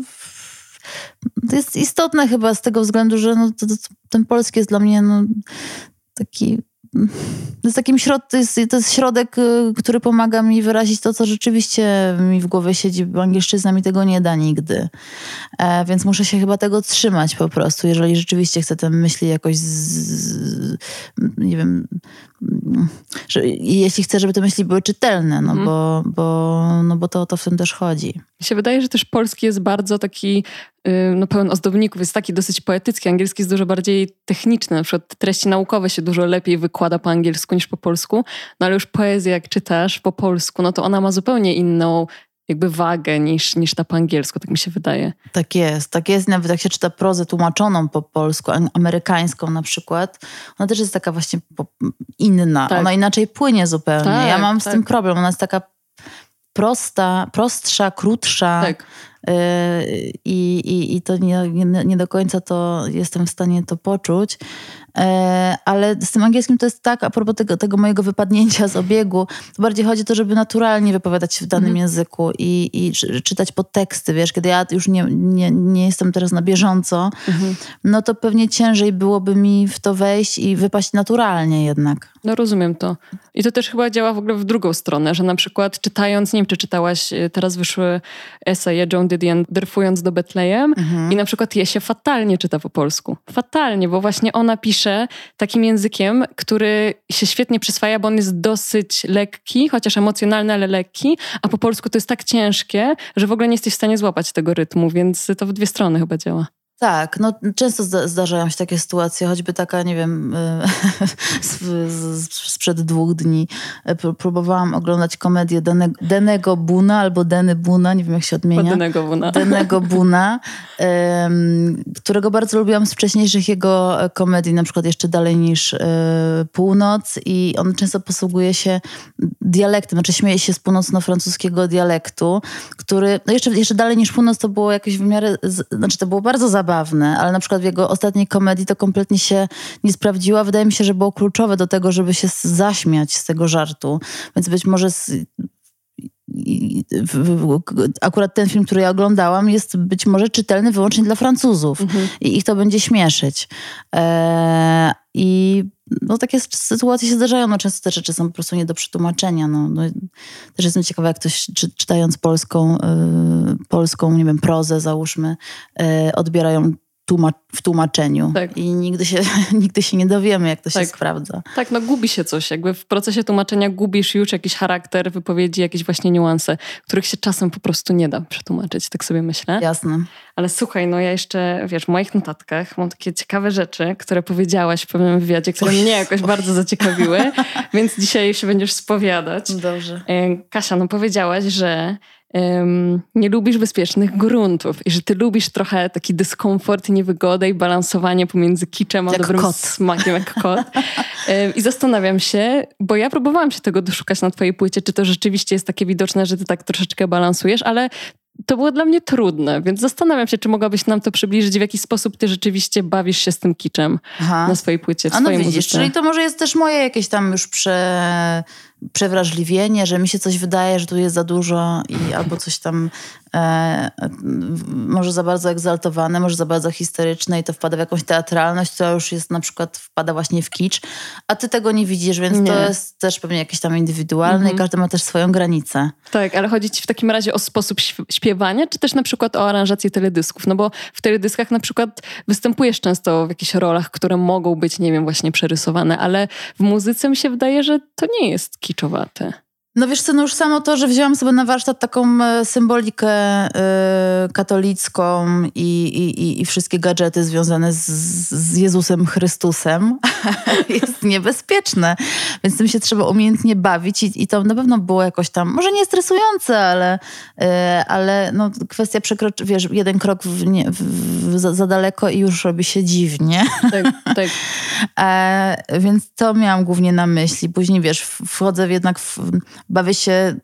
to jest istotne chyba z tego względu, że no, to, to, ten polski jest dla mnie no, taki jest takim środ, to jest, to jest środek, y, który pomaga mi wyrazić to, co rzeczywiście mi w głowie siedzi, bo angielszczyzna mi tego nie da nigdy. E, więc muszę się chyba tego trzymać po prostu, jeżeli rzeczywiście chcę te myśli jakoś z, nie wiem, że, jeśli chcę, żeby te myśli były czytelne, no, mm. bo, bo, no bo to o to w tym też chodzi. Mi się wydaje, że też polski jest bardzo taki y, no, pełen ozdobników, jest taki dosyć poetycki. Angielski jest dużo bardziej techniczny. Na przykład treści naukowe się dużo lepiej wykłada po angielsku niż po polsku. No ale już poezję, jak czytasz po polsku, no to ona ma zupełnie inną jakby wagę niż, niż ta po angielsku, tak mi się wydaje. Tak jest, tak jest. Nawet jak się czyta prozę tłumaczoną po polsku, amerykańską na przykład, ona też jest taka właśnie inna. Tak. Ona inaczej płynie zupełnie. Tak, ja mam tak. z tym problem. Ona jest taka prosta, prostsza, krótsza. Tak. Y, I, i, i to nie, nie, nie do końca to jestem w stanie to poczuć. E, ale z tym angielskim to jest tak, a propos tego, tego mojego wypadnięcia z obiegu, to bardziej chodzi o to, żeby naturalnie wypowiadać się w danym mhm. języku i, i czytać podteksty, wiesz, kiedy ja już nie, nie, nie jestem teraz na bieżąco, mhm. no to pewnie ciężej byłoby mi w to wejść i wypaść naturalnie jednak. No rozumiem to. I to też chyba działa w ogóle w drugą stronę, że na przykład czytając, nie wiem czy czytałaś, y, teraz wyszły eseje Joan Didion Dryfując do Betlejem mhm. i na przykład je się fatalnie czyta po polsku. Fatalnie, bo właśnie ona pisze takim językiem, który się świetnie przyswaja, bo on jest dosyć lekki, chociaż emocjonalny, ale lekki, a po polsku to jest tak ciężkie, że w ogóle nie jesteś w stanie złapać tego rytmu, więc to w dwie strony chyba działa. Tak, no często zdarzają się takie sytuacje, choćby taka, nie wiem, e, sprzed dwóch dni próbowałam oglądać komedię Denego Buna albo Deny Buna, nie wiem jak się odmienia. Denego Buna. Denego Buna, którego bardzo lubiłam z wcześniejszych jego komedii, na przykład jeszcze dalej niż e, Północ i on często posługuje się dialektem, znaczy śmieje się z północno-francuskiego dialektu, który, no jeszcze, jeszcze dalej niż Północ to było jakieś w miarę, znaczy to było bardzo zabawne, zabawne, ale na przykład w jego ostatniej komedii to kompletnie się nie sprawdziła. Wydaje mi się, że było kluczowe do tego, żeby się zaśmiać z tego żartu. Więc być może z, akurat ten film, który ja oglądałam, jest być może czytelny wyłącznie dla Francuzów mhm. i ich to będzie śmieszyć. E, I no, takie sytuacje się zdarzają. No, często te rzeczy są po prostu nie do przetłumaczenia. No, no też jestem ciekawa, jak ktoś czy, czytając polską, y, polską, nie wiem, prozę załóżmy, y, odbierają w tłumaczeniu tak. i nigdy się, nigdy się nie dowiemy, jak to tak. się sprawdza. Tak, no gubi się coś. Jakby w procesie tłumaczenia gubisz już jakiś charakter wypowiedzi, jakieś właśnie niuanse, których się czasem po prostu nie da przetłumaczyć, tak sobie myślę. Jasne. Ale słuchaj, no ja jeszcze, wiesz, w moich notatkach mam takie ciekawe rzeczy, które powiedziałaś w pewnym wywiadzie, które mnie jakoś bardzo zaciekawiły, więc dzisiaj się będziesz spowiadać. Dobrze. E, Kasia, no powiedziałaś, że um, nie lubisz bezpiecznych gruntów i że ty lubisz trochę taki dyskomfort, niewygodę i balansowanie pomiędzy kiczem a jak dobrym kot. smakiem jak kot. Um, I zastanawiam się, bo ja próbowałam się tego doszukać na twojej płycie, czy to rzeczywiście jest takie widoczne, że ty tak troszeczkę balansujesz, ale to było dla mnie trudne, więc zastanawiam się, czy mogłabyś nam to przybliżyć, w jaki sposób ty rzeczywiście bawisz się z tym kiczem Aha. na swojej płycie, w A no widzisz, muzyce. czyli to może jest też moje jakieś tam już prze przewrażliwienie, że mi się coś wydaje, że tu jest za dużo i albo coś tam e, może za bardzo egzaltowane, może za bardzo historyczne i to wpada w jakąś teatralność, to już jest na przykład wpada właśnie w kicz, a ty tego nie widzisz, więc nie. to jest też pewnie jakieś tam indywidualne mhm. i każdy ma też swoją granicę. Tak, ale chodzi ci w takim razie o sposób śpiewania, czy też na przykład o aranżację teledysków? No bo w teledyskach na przykład występujesz często w jakichś rolach, które mogą być, nie wiem, właśnie przerysowane, ale w muzyce mi się wydaje, że to nie jest kiczowate. No wiesz co, no już samo to, że wzięłam sobie na warsztat taką e, symbolikę y, katolicką i, i, i, wszystkie gadżety związane z, z Jezusem Chrystusem jest niebezpieczne. Więc tym się trzeba umiejętnie bawić i, i to na pewno było jakoś tam, może nie stresujące, ale, y, ale no, kwestia przekroczy, wiesz, jeden krok w, nie, w, w, za, za, daleko i już robi się dziwnie. Tak, tak. e, więc to miałam głównie na myśli. Później, wiesz, wchodzę jednak w bawię się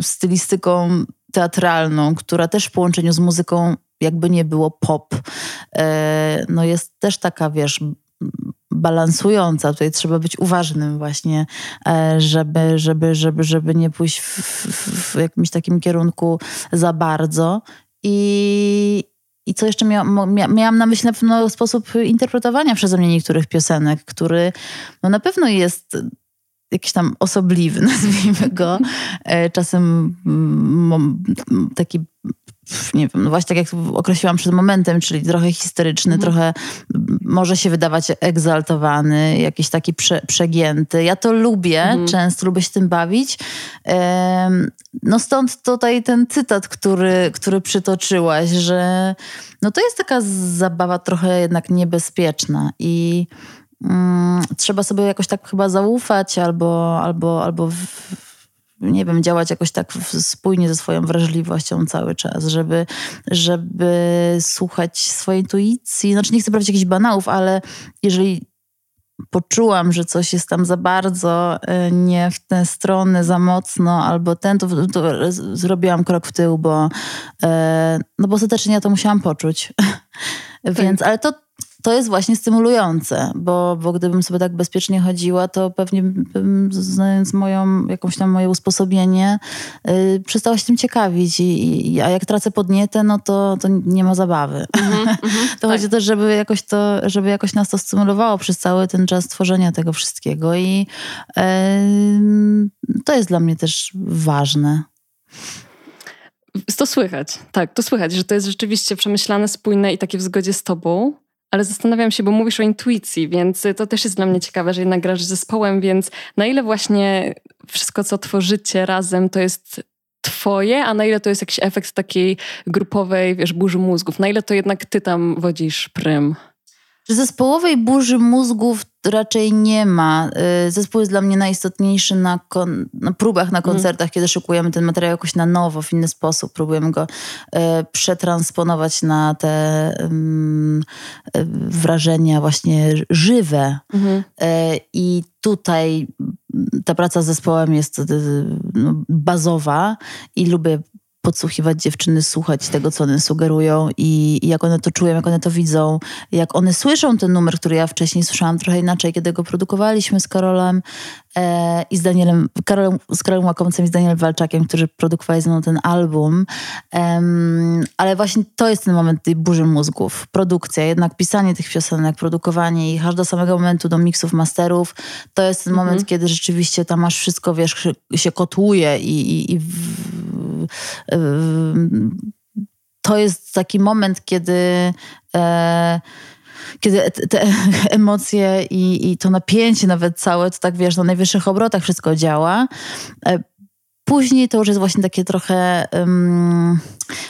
stylistyką teatralną, która też w połączeniu z muzyką jakby nie było pop. E, no jest też taka, wiesz, balansująca. Tutaj trzeba być uważnym właśnie, e, żeby, żeby, żeby, żeby nie pójść w, w, w jakimś takim kierunku za bardzo. I, i co jeszcze mia, mia, miałam na myśli na pewno sposób interpretowania przeze mnie niektórych piosenek, który no na pewno jest jakiś tam osobliwy, nazwijmy go. E, czasem mm, taki nie wiem, no właśnie tak jak określiłam przed momentem, czyli trochę historyczny, mhm. trochę może się wydawać egzaltowany, jakiś taki prze, przegięty. Ja to lubię, mhm. często lubię się tym bawić. No stąd tutaj ten cytat, który, który przytoczyłaś, że no to jest taka zabawa trochę jednak niebezpieczna i mm, trzeba sobie jakoś tak chyba zaufać albo, albo, albo w, nie wiem, działać jakoś tak spójnie ze swoją wrażliwością cały czas, żeby, żeby słuchać swojej intuicji. Znaczy nie chcę brać jakichś banałów, ale jeżeli poczułam, że coś jest tam za bardzo e, nie w tę stronę, za mocno, albo ten, to, to zrobiłam krok w tył, bo e, no bo ostatecznie ja to musiałam poczuć. Więc, ale to to jest właśnie stymulujące, bo, bo gdybym sobie tak bezpiecznie chodziła, to pewnie bym, znając moją, jakąś tam moje usposobienie, yy, przestała się tym ciekawić. I, i, a jak tracę podnietę, no to, to nie ma zabawy. Mm -hmm, to tak. chodzi też, żeby jakoś to, żeby jakoś nas to stymulowało przez cały ten czas tworzenia tego wszystkiego. I yy, to jest dla mnie też ważne. To słychać, tak, to słychać, że to jest rzeczywiście przemyślane, spójne i takie w zgodzie z tobą. Ale zastanawiam się, bo mówisz o intuicji, więc to też jest dla mnie ciekawe, że jednak grasz z zespołem, więc na ile właśnie wszystko, co tworzycie razem, to jest twoje, a na ile to jest jakiś efekt takiej grupowej, wiesz, burzy mózgów? Na ile to jednak ty tam wodzisz prym? Zespołowej burzy mózgów raczej nie ma. Y, zespół jest dla mnie najistotniejszy na, na próbach, na mhm. koncertach, mm. kiedy szykujemy ten materiał jakoś na nowo, w inny sposób. Próbujemy go y, przetransponować na te y, wrażenia właśnie żywe. Mm. I tutaj ta praca z zespołem jest no, bazowa i lubię podsłuchiwać dziewczyny, słuchać tego, co one sugerują i, i, jak one to czują, jak one to widzą, jak one słyszą ten numer, który ja wcześniej słyszałam trochę inaczej, kiedy go produkowaliśmy z Karolem i z Danielem, Karolem, z Karolem Łakomcem i z Danielem Walczakiem, którzy produkowali ze mną ten album. ale właśnie to jest ten moment tej burzy mózgów. Produkcja, jednak pisanie tych piosenek, produkowanie ich aż do samego momentu do miksów, masterów, to jest ten mhm. moment, kiedy rzeczywiście tam aż wszystko, wiesz, się kotłuje i, i, i w, to jest taki moment, kiedy e, kiedy te emocje i, i to napięcie nawet całe, to tak wiesz, na najwyższych obrotach wszystko działa. Później to już jest właśnie takie trochę um,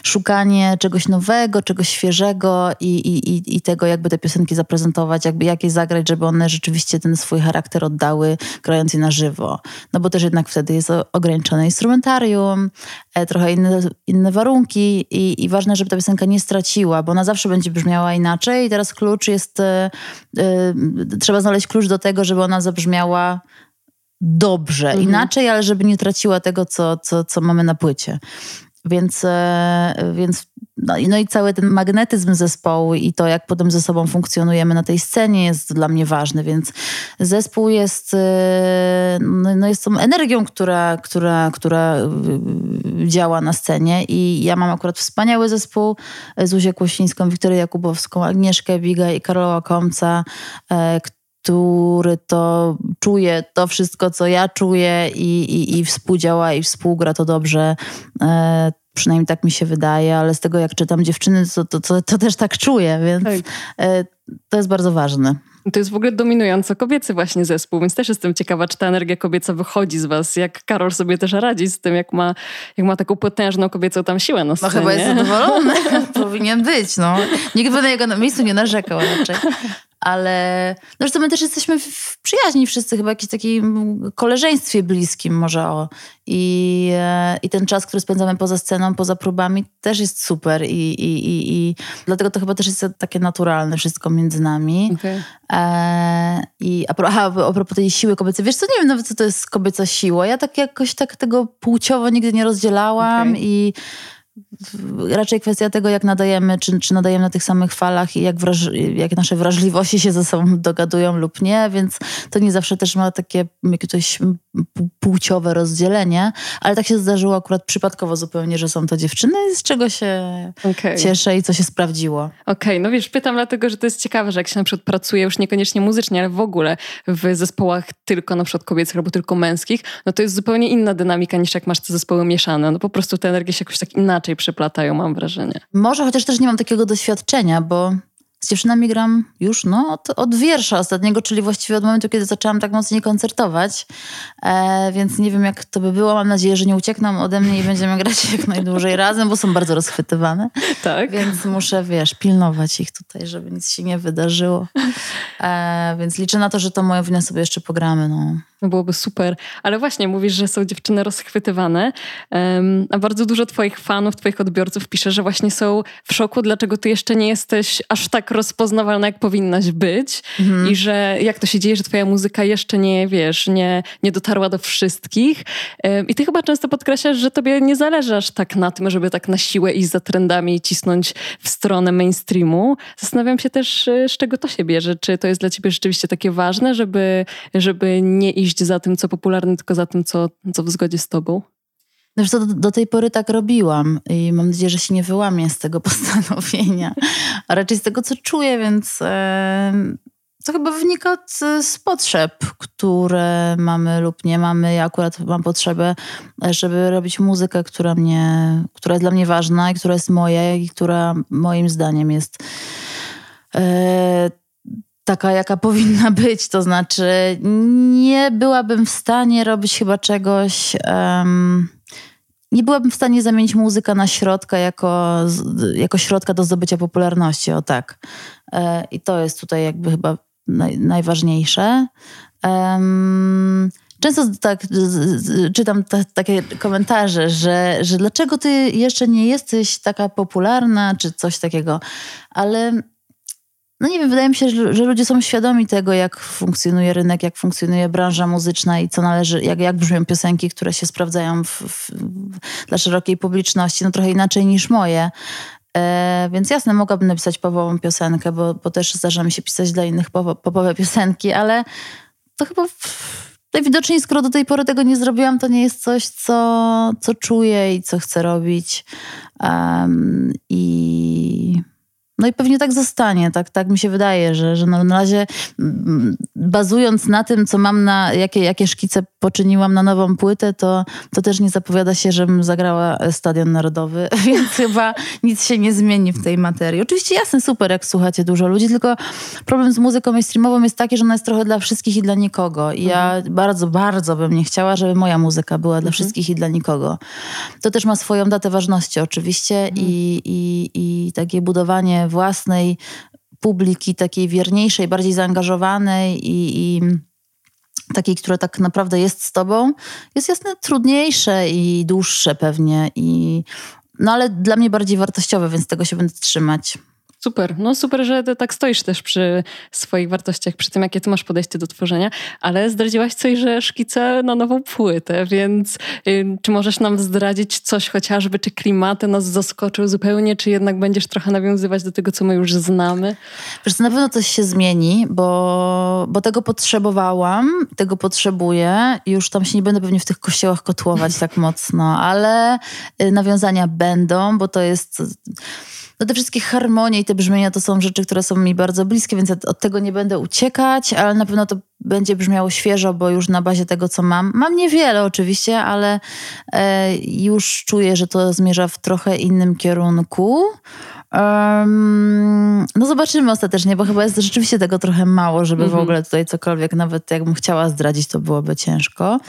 szukanie czegoś nowego, czegoś świeżego i, i, i tego, jakby te piosenki zaprezentować, jakby jakie zagrać, żeby one rzeczywiście ten swój charakter oddały, grając je na żywo. No bo też jednak wtedy jest ograniczone instrumentarium, e, trochę inne, inne warunki i, i ważne, żeby ta piosenka nie straciła, bo ona zawsze będzie brzmiała inaczej i teraz klucz jest, e, e, trzeba znaleźć klucz do tego, żeby ona zabrzmiała dobrze, mhm. inaczej, ale żeby nie traciła tego, co, co, co mamy na płycie. Więc, e, więc no, no i cały ten magnetyzm zespołu i to, jak potem ze sobą funkcjonujemy na tej scenie jest dla mnie ważny, więc zespół jest, e, no, no jest tą energią, która, która, która e, działa na scenie i ja mam akurat wspaniały zespół, Zuzię Kłosińską, Wiktorię Jakubowską, Agnieszkę Biga i Karola Komca, który to czuje to wszystko, co ja czuję i, i, i współdziała i współgra to dobrze. E, przynajmniej tak mi się wydaje, ale z tego jak czytam dziewczyny, to, to, to, to też tak czuję, więc tak. e, to jest bardzo ważne. To jest w ogóle dominująco kobiecy właśnie zespół, więc też jestem ciekawa, czy ta energia kobieca wychodzi z was, jak Karol sobie też radzi z tym, jak ma, jak ma taką potężną kobiecą tam siłę na scenie. No chyba jest zadowolony, powinien być, no. Nikt by na jego miejscu nie narzekał raczej ale no zresztą my też jesteśmy w przyjaźni wszyscy, chyba jakimś takim koleżeństwie bliskim może o. I, e, I ten czas, który spędzamy poza sceną, poza próbami też jest super i, i, i, i dlatego to chyba też jest takie naturalne wszystko między nami. Okay. E, I a, aha, a propos tej siły kobiecej, wiesz co, nie wiem nawet co to jest kobieca siła. Ja tak jakoś tak tego płciowo nigdy nie rozdzielałam okay. i raczej kwestia tego, jak nadajemy, czy, czy nadajemy na tych samych falach i jak, jak nasze wrażliwości się ze sobą dogadują lub nie, więc to nie zawsze też ma takie jakieś płciowe rozdzielenie, ale tak się zdarzyło akurat przypadkowo zupełnie, że są to dziewczyny, z czego się okay. cieszę i co się sprawdziło. Okej, okay, no wiesz, pytam dlatego, że to jest ciekawe, że jak się na przykład pracuje już niekoniecznie muzycznie, ale w ogóle w zespołach tylko na przykład kobiecych albo tylko męskich, no to jest zupełnie inna dynamika niż jak masz te zespoły mieszane. No po prostu te energie się jakoś tak inaczej przeplatają, mam wrażenie. Może, chociaż też nie mam takiego doświadczenia, bo z dziewczynami gram już no, od, od wiersza ostatniego, czyli właściwie od momentu, kiedy zaczęłam tak mocniej koncertować. E, więc nie wiem, jak to by było. Mam nadzieję, że nie uciekną ode mnie i będziemy grać jak najdłużej razem, bo są bardzo rozchwytywane. Tak. Więc muszę, wiesz, pilnować ich tutaj, żeby nic się nie wydarzyło. E, więc liczę na to, że to moją winę sobie jeszcze pogramy. No. Byłoby super. Ale właśnie mówisz, że są dziewczyny rozchwytywane, um, a bardzo dużo twoich fanów, twoich odbiorców pisze, że właśnie są w szoku, dlaczego ty jeszcze nie jesteś aż tak rozpoznawalna, jak powinnaś być mhm. i że jak to się dzieje, że twoja muzyka jeszcze nie, wiesz, nie, nie dotarła do wszystkich. Um, I ty chyba często podkreślasz, że tobie nie zależy aż tak na tym, żeby tak na siłę iść za trendami i cisnąć w stronę mainstreamu. Zastanawiam się też, z czego to się bierze. Czy to jest dla ciebie rzeczywiście takie ważne, żeby, żeby nie iść iść za tym, co popularne, tylko za tym, co, co w zgodzie z tobą? No do, do, tej pory tak robiłam i mam nadzieję, że się nie wyłamię z tego postanowienia, a raczej z tego, co czuję, więc e, to chyba wynika od, z potrzeb, które mamy lub nie mamy. Ja akurat mam potrzebę, żeby robić muzykę, która, mnie, która jest dla mnie ważna i która jest moja i która moim zdaniem jest e, taka, jaka powinna być. To znaczy, nie byłabym w stanie robić chyba czegoś. Um, nie byłabym w stanie zamienić muzyka na środka jako, jako środka do zdobycia popularności, o tak. E, I to jest tutaj jakby chyba naj, najważniejsze. Um, często tak czytam takie komentarze, że, że dlaczego ty jeszcze nie jesteś taka popularna, czy coś takiego, ale no nie wiem, wydaje mi się, że, że, ludzie są świadomi tego, jak funkcjonuje rynek, jak funkcjonuje branża muzyczna i co należy, jak, jak brzmią piosenki, które się sprawdzają w, w, dla szerokiej publiczności, no trochę inaczej niż moje. E, więc jasne, mogłabym napisać popową piosenkę, bo, bo też zdarza mi się pisać dla innych popowe piosenki, ale to chyba najwidoczniej, skoro do tej pory tego nie zrobiłam, to nie jest coś, co, co czuję i co chcę robić. Um, I no i pewnie tak zostanie, tak, tak mi się wydaje, że, że no, na razie mm, bazując na tym, co mam na, jakie, jakie szkice poczyniłam na nową płytę, to, to też nie zapowiada się, żebym zagrała Stadion Narodowy, więc chyba nic się nie zmieni w tej materii. Oczywiście jasne, super, jak słuchacie dużo ludzi, tylko problem z muzyką mainstreamową jest taki, że ona jest trochę dla wszystkich i dla nikogo. I ja mhm. bardzo, bardzo bym nie chciała, żeby moja muzyka była dla mhm. wszystkich i dla nikogo. To też ma swoją datę ważności oczywiście mhm. i, i, i takie budowanie własnej publiki, takiej wierniejszej, bardziej zaangażowanej i, i takiej, która tak naprawdę jest z tobą, jest jasne trudniejsze i dłuższe pewnie. I, no ale dla mnie bardziej wartościowe, więc tego się będę trzymać. Super, no super, że ty tak stoisz też przy swoich wartościach, przy tym, jakie ty masz podejście do tworzenia, ale zdradziłaś coś, że szkice na nową płytę, więc y, czy możesz nam zdradzić coś chociażby, czy klimaty nas zaskoczył zupełnie, czy jednak będziesz trochę nawiązywać do tego, co my już znamy? Wiesz, na pewno coś się zmieni, bo, bo tego potrzebowałam, tego potrzebuję już tam się nie będę pewnie w tych kościołach kotłować tak mocno, ale y, nawiązania będą, bo to jest no te wszystkie harmonie i te brzmienia to są rzeczy, które są mi bardzo bliskie, więc od tego nie będę uciekać, ale na pewno to będzie brzmiało świeżo, bo już na bazie tego, co mam. Mam niewiele oczywiście, ale e, już czuję, że to zmierza w trochę innym kierunku. Um, no zobaczymy ostatecznie, bo chyba jest rzeczywiście tego trochę mało, żeby w mhm. ogóle tutaj cokolwiek, nawet jakbym chciała zdradzić, to byłoby ciężko.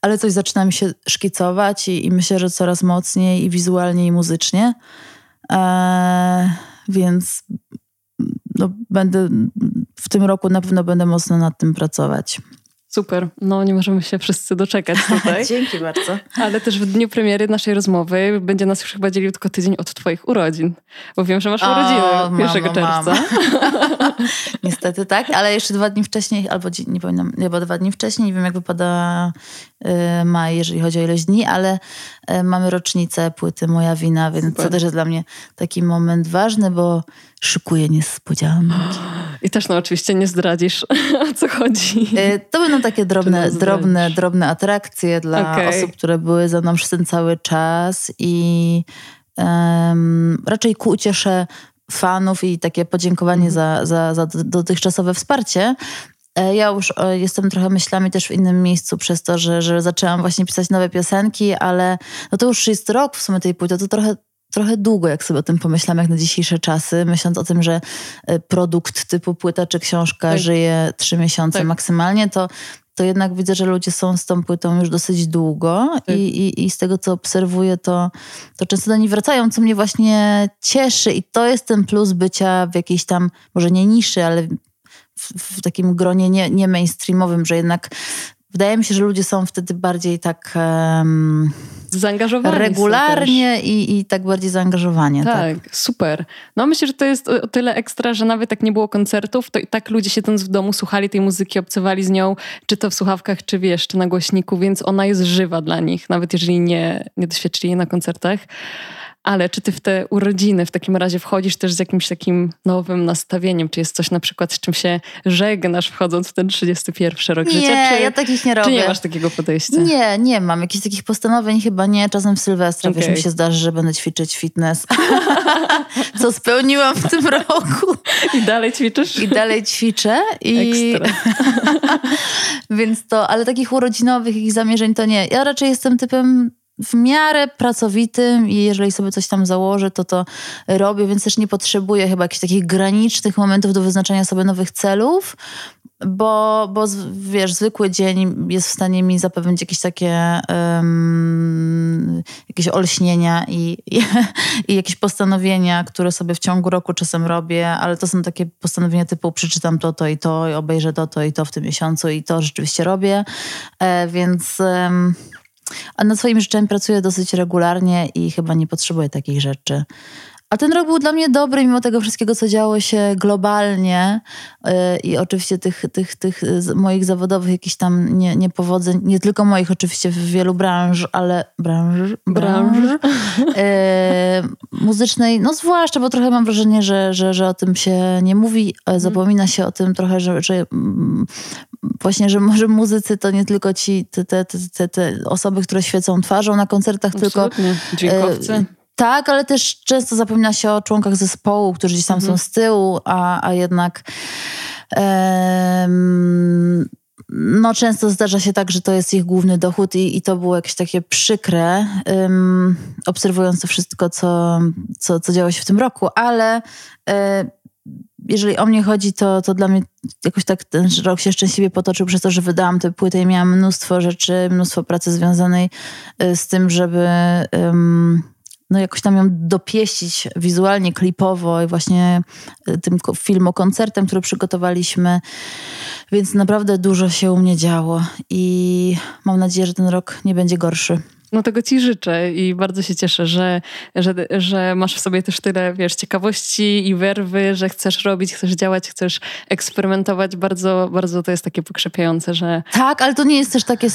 Ale coś zaczyna mi się szkicować i, i myślę, że coraz mocniej i wizualnie i muzycznie. E, więc no, będę w tym roku na pewno będę mocno nad tym pracować. Super. No nie możemy się wszyscy doczekać tutaj. Dzięki bardzo. Ale też w dniu premiery naszej rozmowy będzie nas już chyba dzielił tylko tydzień od twoich urodzin. Bo wiem, że masz urodziny 1 czerwca. Niestety tak, ale jeszcze dwa dni wcześniej, albo nie pamiętam, chyba dwa dni wcześniej, nie wiem jak wypada y, maj, jeżeli chodzi o ilość dni, ale y, mamy rocznicę płyty Moja Wina, więc Super. to też jest dla mnie taki moment ważny, bo szykuję niespodzianki. I też no oczywiście nie zdradzisz, o co chodzi. Y, to będą takie drobne, drobne, drobne atrakcje dla okay. osób, które były ze mną przez ten cały czas i um, raczej ku uciesze fanów i takie podziękowanie mm. za, za, za dotychczasowe wsparcie. E, ja już e, jestem trochę myślami też w innym miejscu przez to, że, że zaczęłam właśnie pisać nowe piosenki, ale no to już jest rok w sumie tej płyty, to trochę trochę długo, jak sobie o tym pomyślam, jak na dzisiejsze czasy, myśląc o tym, że e, produkt typu płyta czy książka tak. żyje trzy miesiące tak. maksymalnie, to, to jednak widzę, że ludzie są z tą płytą już dosyć długo tak. i, i, i, z tego, co obserwuję, to, to często do niej wracają, co mnie właśnie cieszy i to jest ten plus bycia w jakiejś tam, może nie niszy, ale w, w takim gronie nie, nie mainstreamowym, że jednak wydaje mi się, że ludzie są wtedy bardziej tak... Um, zaangażowani. Regularnie i, i tak bardziej zaangażowanie. Tak, tak, super. No myślę, że to jest o tyle ekstra, że nawet jak nie było koncertów, to i tak ludzie siedząc w domu słuchali tej muzyki, obcowali z nią, czy to w słuchawkach, czy wiesz, czy na głośniku, więc ona jest żywa dla nich, nawet jeżeli nie, nie doświadczyli jej na koncertach. Ale czy ty w te urodziny w takim razie wchodzisz też z jakimś takim nowym nastawieniem? Czy jest coś na przykład, z czym się żegnasz wchodząc w ten 31 rok nie, życia? Nie, ja takich nie robię. Czy nie masz takiego podejścia? Nie, nie mam. Jakichś takich postanowień chyba nie. Czasem w Sylwestra, okay. wiesz, mi się zdarzy, że będę ćwiczyć fitness. Co spełniłam w tym roku. I dalej ćwiczysz? I dalej ćwiczę. I... Ekstra. Więc to, ale takich urodzinowych i zamierzeń to nie. Ja raczej jestem typem w miarę pracowitym i jeżeli sobie coś tam założę, to to robię, więc też nie potrzebuję chyba jakichś takich granicznych momentów do wyznaczania sobie nowych celów. bo, bo wiesz, zwykły dzień jest w stanie mi zapewnić jakieś takie um, jakieś olśnienia i, i, i, jakieś postanowienia, które sobie w ciągu roku czasem robię, ale to są takie postanowienia typu przeczytam to, to i to, i obejrzę to, to i to w tym miesiącu i to rzeczywiście robię, e, więc... Um, a nad swoimi rzeczami pracuję dosyć regularnie i chyba nie potrzebuję takich rzeczy. A ten rok był dla mnie dobry, mimo tego wszystkiego, co działo się globalnie yy, i oczywiście tych, tych, tych moich zawodowych jakichś tam nie, niepowodzeń, nie tylko moich oczywiście w wielu branż, ale branż, branż, yy, muzycznej, no zwłaszcza, bo trochę mam wrażenie, że, że, że o tym się nie mówi, mhm. zapomina się o tym trochę, że, że mm, właśnie, że może muzycy to nie tylko ci, te, te, te, te osoby, które świecą twarzą na koncertach, Absolutnie. tylko... Dźwiękowcy. Yy, tak, ale też często zapomina się o członkach zespołu, którzy gdzieś tam mhm. są z tyłu, a, a jednak um, no często zdarza się tak, że to jest ich główny dochód i, i to było jakieś takie przykre, um, obserwując to wszystko, co, co, co działo się w tym roku, ale um, jeżeli o mnie chodzi, to, to dla mnie jakoś tak ten rok się szczęśliwie potoczył przez to, że wydałam tę płytę i miałam mnóstwo rzeczy, mnóstwo pracy związanej e, z tym, żeby um, no jakoś tam ją dopieścić wizualnie, klipowo i właśnie e, tym filmokoncertem, który przygotowaliśmy. Więc naprawdę dużo się u mnie działo i mam nadzieję, że ten rok nie będzie gorszy. No tego ci życzę i bardzo się cieszę, że, że, że masz w sobie też tyle, wiesz, ciekawości i werwy, że chcesz robić, chcesz działać, chcesz eksperymentować. Bardzo, bardzo to jest takie pokrzepiające, że... Tak, ale to nie jest też takie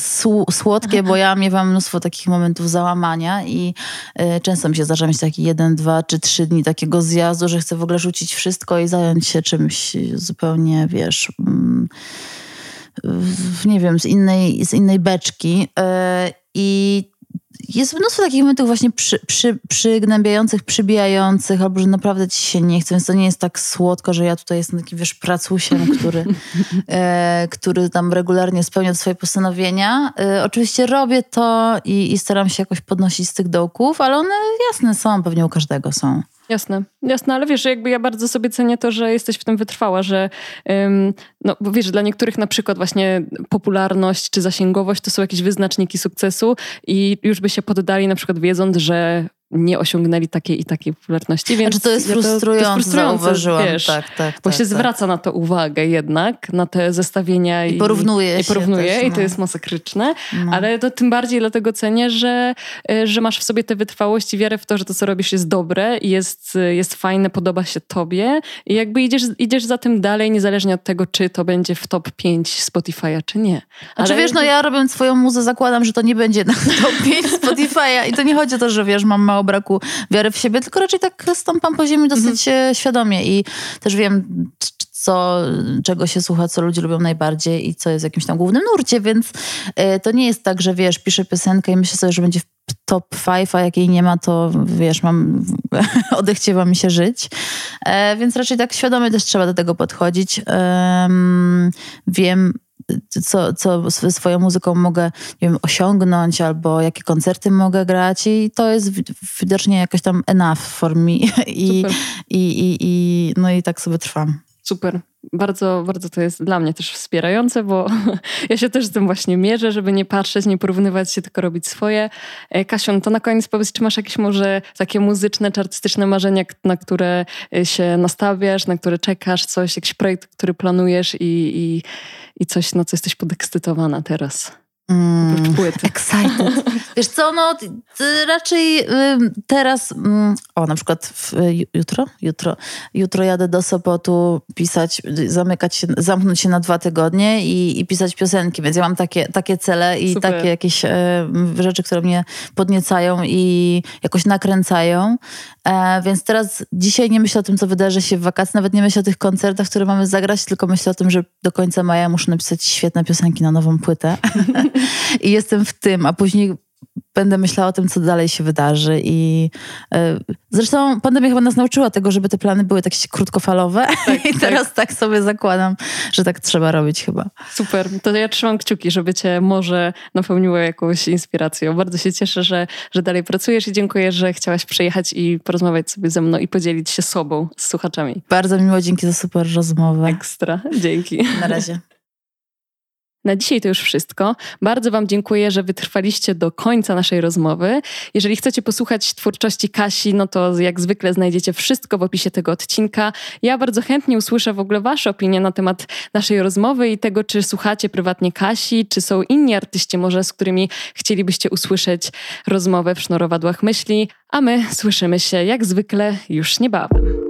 słodkie, bo ja miewam mnóstwo takich momentów załamania i y, często mi się zdarza mieć taki jeden, dwa czy trzy dni takiego zjazdu, że chcę w ogóle rzucić wszystko i zająć się czymś zupełnie, wiesz... Mm, nie wiem, z innej, z innej beczki. Y, I jest mnóstwo takich momentów właśnie przy, przy, przygnębiających, przybijających, albo że naprawdę ci się nie chce, więc to nie jest tak słodko, że ja tutaj jestem taki, wiesz, pracusiem, który, e, który tam regularnie spełnia swoje postanowienia. E, oczywiście robię to i, i staram się jakoś podnosić z tych dołków, ale one jasne są, pewnie u każdego są. Jasne, jasne, ale wiesz, jakby ja bardzo sobie cenię to, że jesteś w tym wytrwała, że ym, no bo wiesz, dla niektórych na przykład właśnie popularność czy zasięgowość to są jakieś wyznaczniki sukcesu i już by się poddali na przykład wiedząc, że nie osiągnęli takiej i takiej popularności. Więc znaczy to jest frustrujące, ja to, to jest frustrujące zauważyłam. Wiesz, tak, tak, bo tak, się tak. zwraca na to uwagę jednak, na te zestawienia. I, i porównuje i, porównuje też, no. i to jest masakryczne, no. ale to tym bardziej dlatego cenię, że, e, że masz w sobie tę wytrwałość i wiarę w to, że to, co robisz jest dobre i jest, jest fajne, podoba się tobie i jakby idziesz, idziesz za tym dalej, niezależnie od tego, czy to będzie w top 5 Spotify'a, czy nie. Ale znaczy wiesz, no ja robiąc swoją muzę zakładam, że to nie będzie na top 5 Spotify'a i to nie chodzi o to, że wiesz, mam mało braku wiary w siebie, tylko raczej tak stąpam po ziemi dosyć mhm. świadomie i też wiem, co, czego się słucha, co ludzie lubią najbardziej i co jest w jakimś tam głównym nurcie, więc y, to nie jest tak, że wiesz, piszę piosenkę i myślę sobie, że będzie w top 5, a jak jej nie ma, to wiesz, mam, odechciewa mi się żyć. E, więc raczej tak świadomie też trzeba do tego podchodzić. E, wiem, co, co swoją muzyką mogę nie wiem, osiągnąć, albo jakie koncerty mogę grać i to jest widocznie jakoś tam enough for me. I, i, i, i, no i tak sobie trwam. Super. Bardzo, bardzo to jest dla mnie też wspierające, bo ja się też z tym właśnie mierzę, żeby nie patrzeć, nie porównywać się, tylko robić swoje. E, Kasiu, to na koniec powiedz, czy masz jakieś może takie muzyczne czy artystyczne marzenia, na które e, się nastawiasz, na które czekasz, coś, jakiś projekt, który planujesz i, i, i coś, na co jesteś podekscytowana teraz? Mm, excited. Wiesz co, no raczej teraz, mm, o na przykład w, jutro, jutro, jutro jadę do Sopotu pisać, zamykać się, zamknąć się na dwa tygodnie i, i pisać piosenki, więc ja mam takie, takie cele i Super. takie jakieś y, rzeczy, które mnie podniecają i jakoś nakręcają. E, więc teraz dzisiaj nie myślę o tym, co wydarzy się w wakacje, nawet nie myślę o tych koncertach, które mamy zagrać, tylko myślę o tym, że do końca maja muszę napisać świetne piosenki na nową płytę. I jestem w tym, a później będę myślała o tym, co dalej się wydarzy. I e, zresztą pandemia chyba nas nauczyła tego, żeby te plany były tak krótkofalowe. Tak, I teraz tak. tak. sobie zakładam, że tak trzeba robić chyba. Super. To ja trzymam kciuki, żeby cię może napełniło jakąś inspiracją. Bardzo się cieszę, że, że dalej pracujesz i dziękuję, że chciałaś przyjechać i porozmawiać sobie ze mną i podzielić się sobą z słuchaczami. Bardzo miło, dzięki za super rozmowę. Ekstra. Dzięki. Na razie. Na dzisiaj to już wszystko. Bardzo Wam dziękuję, że wytrwaliście do końca naszej rozmowy. Jeżeli chcecie posłuchać twórczości Kasi, no to jak zwykle znajdziecie wszystko w opisie tego odcinka. Ja bardzo chętnie usłyszę w ogóle Wasze opinie na temat naszej rozmowy i tego, czy słuchacie prywatnie Kasi, czy są inni artyści może, z którymi chcielibyście usłyszeć rozmowę w sznurowadłach myśli. A my słyszymy się jak zwykle już niebawem.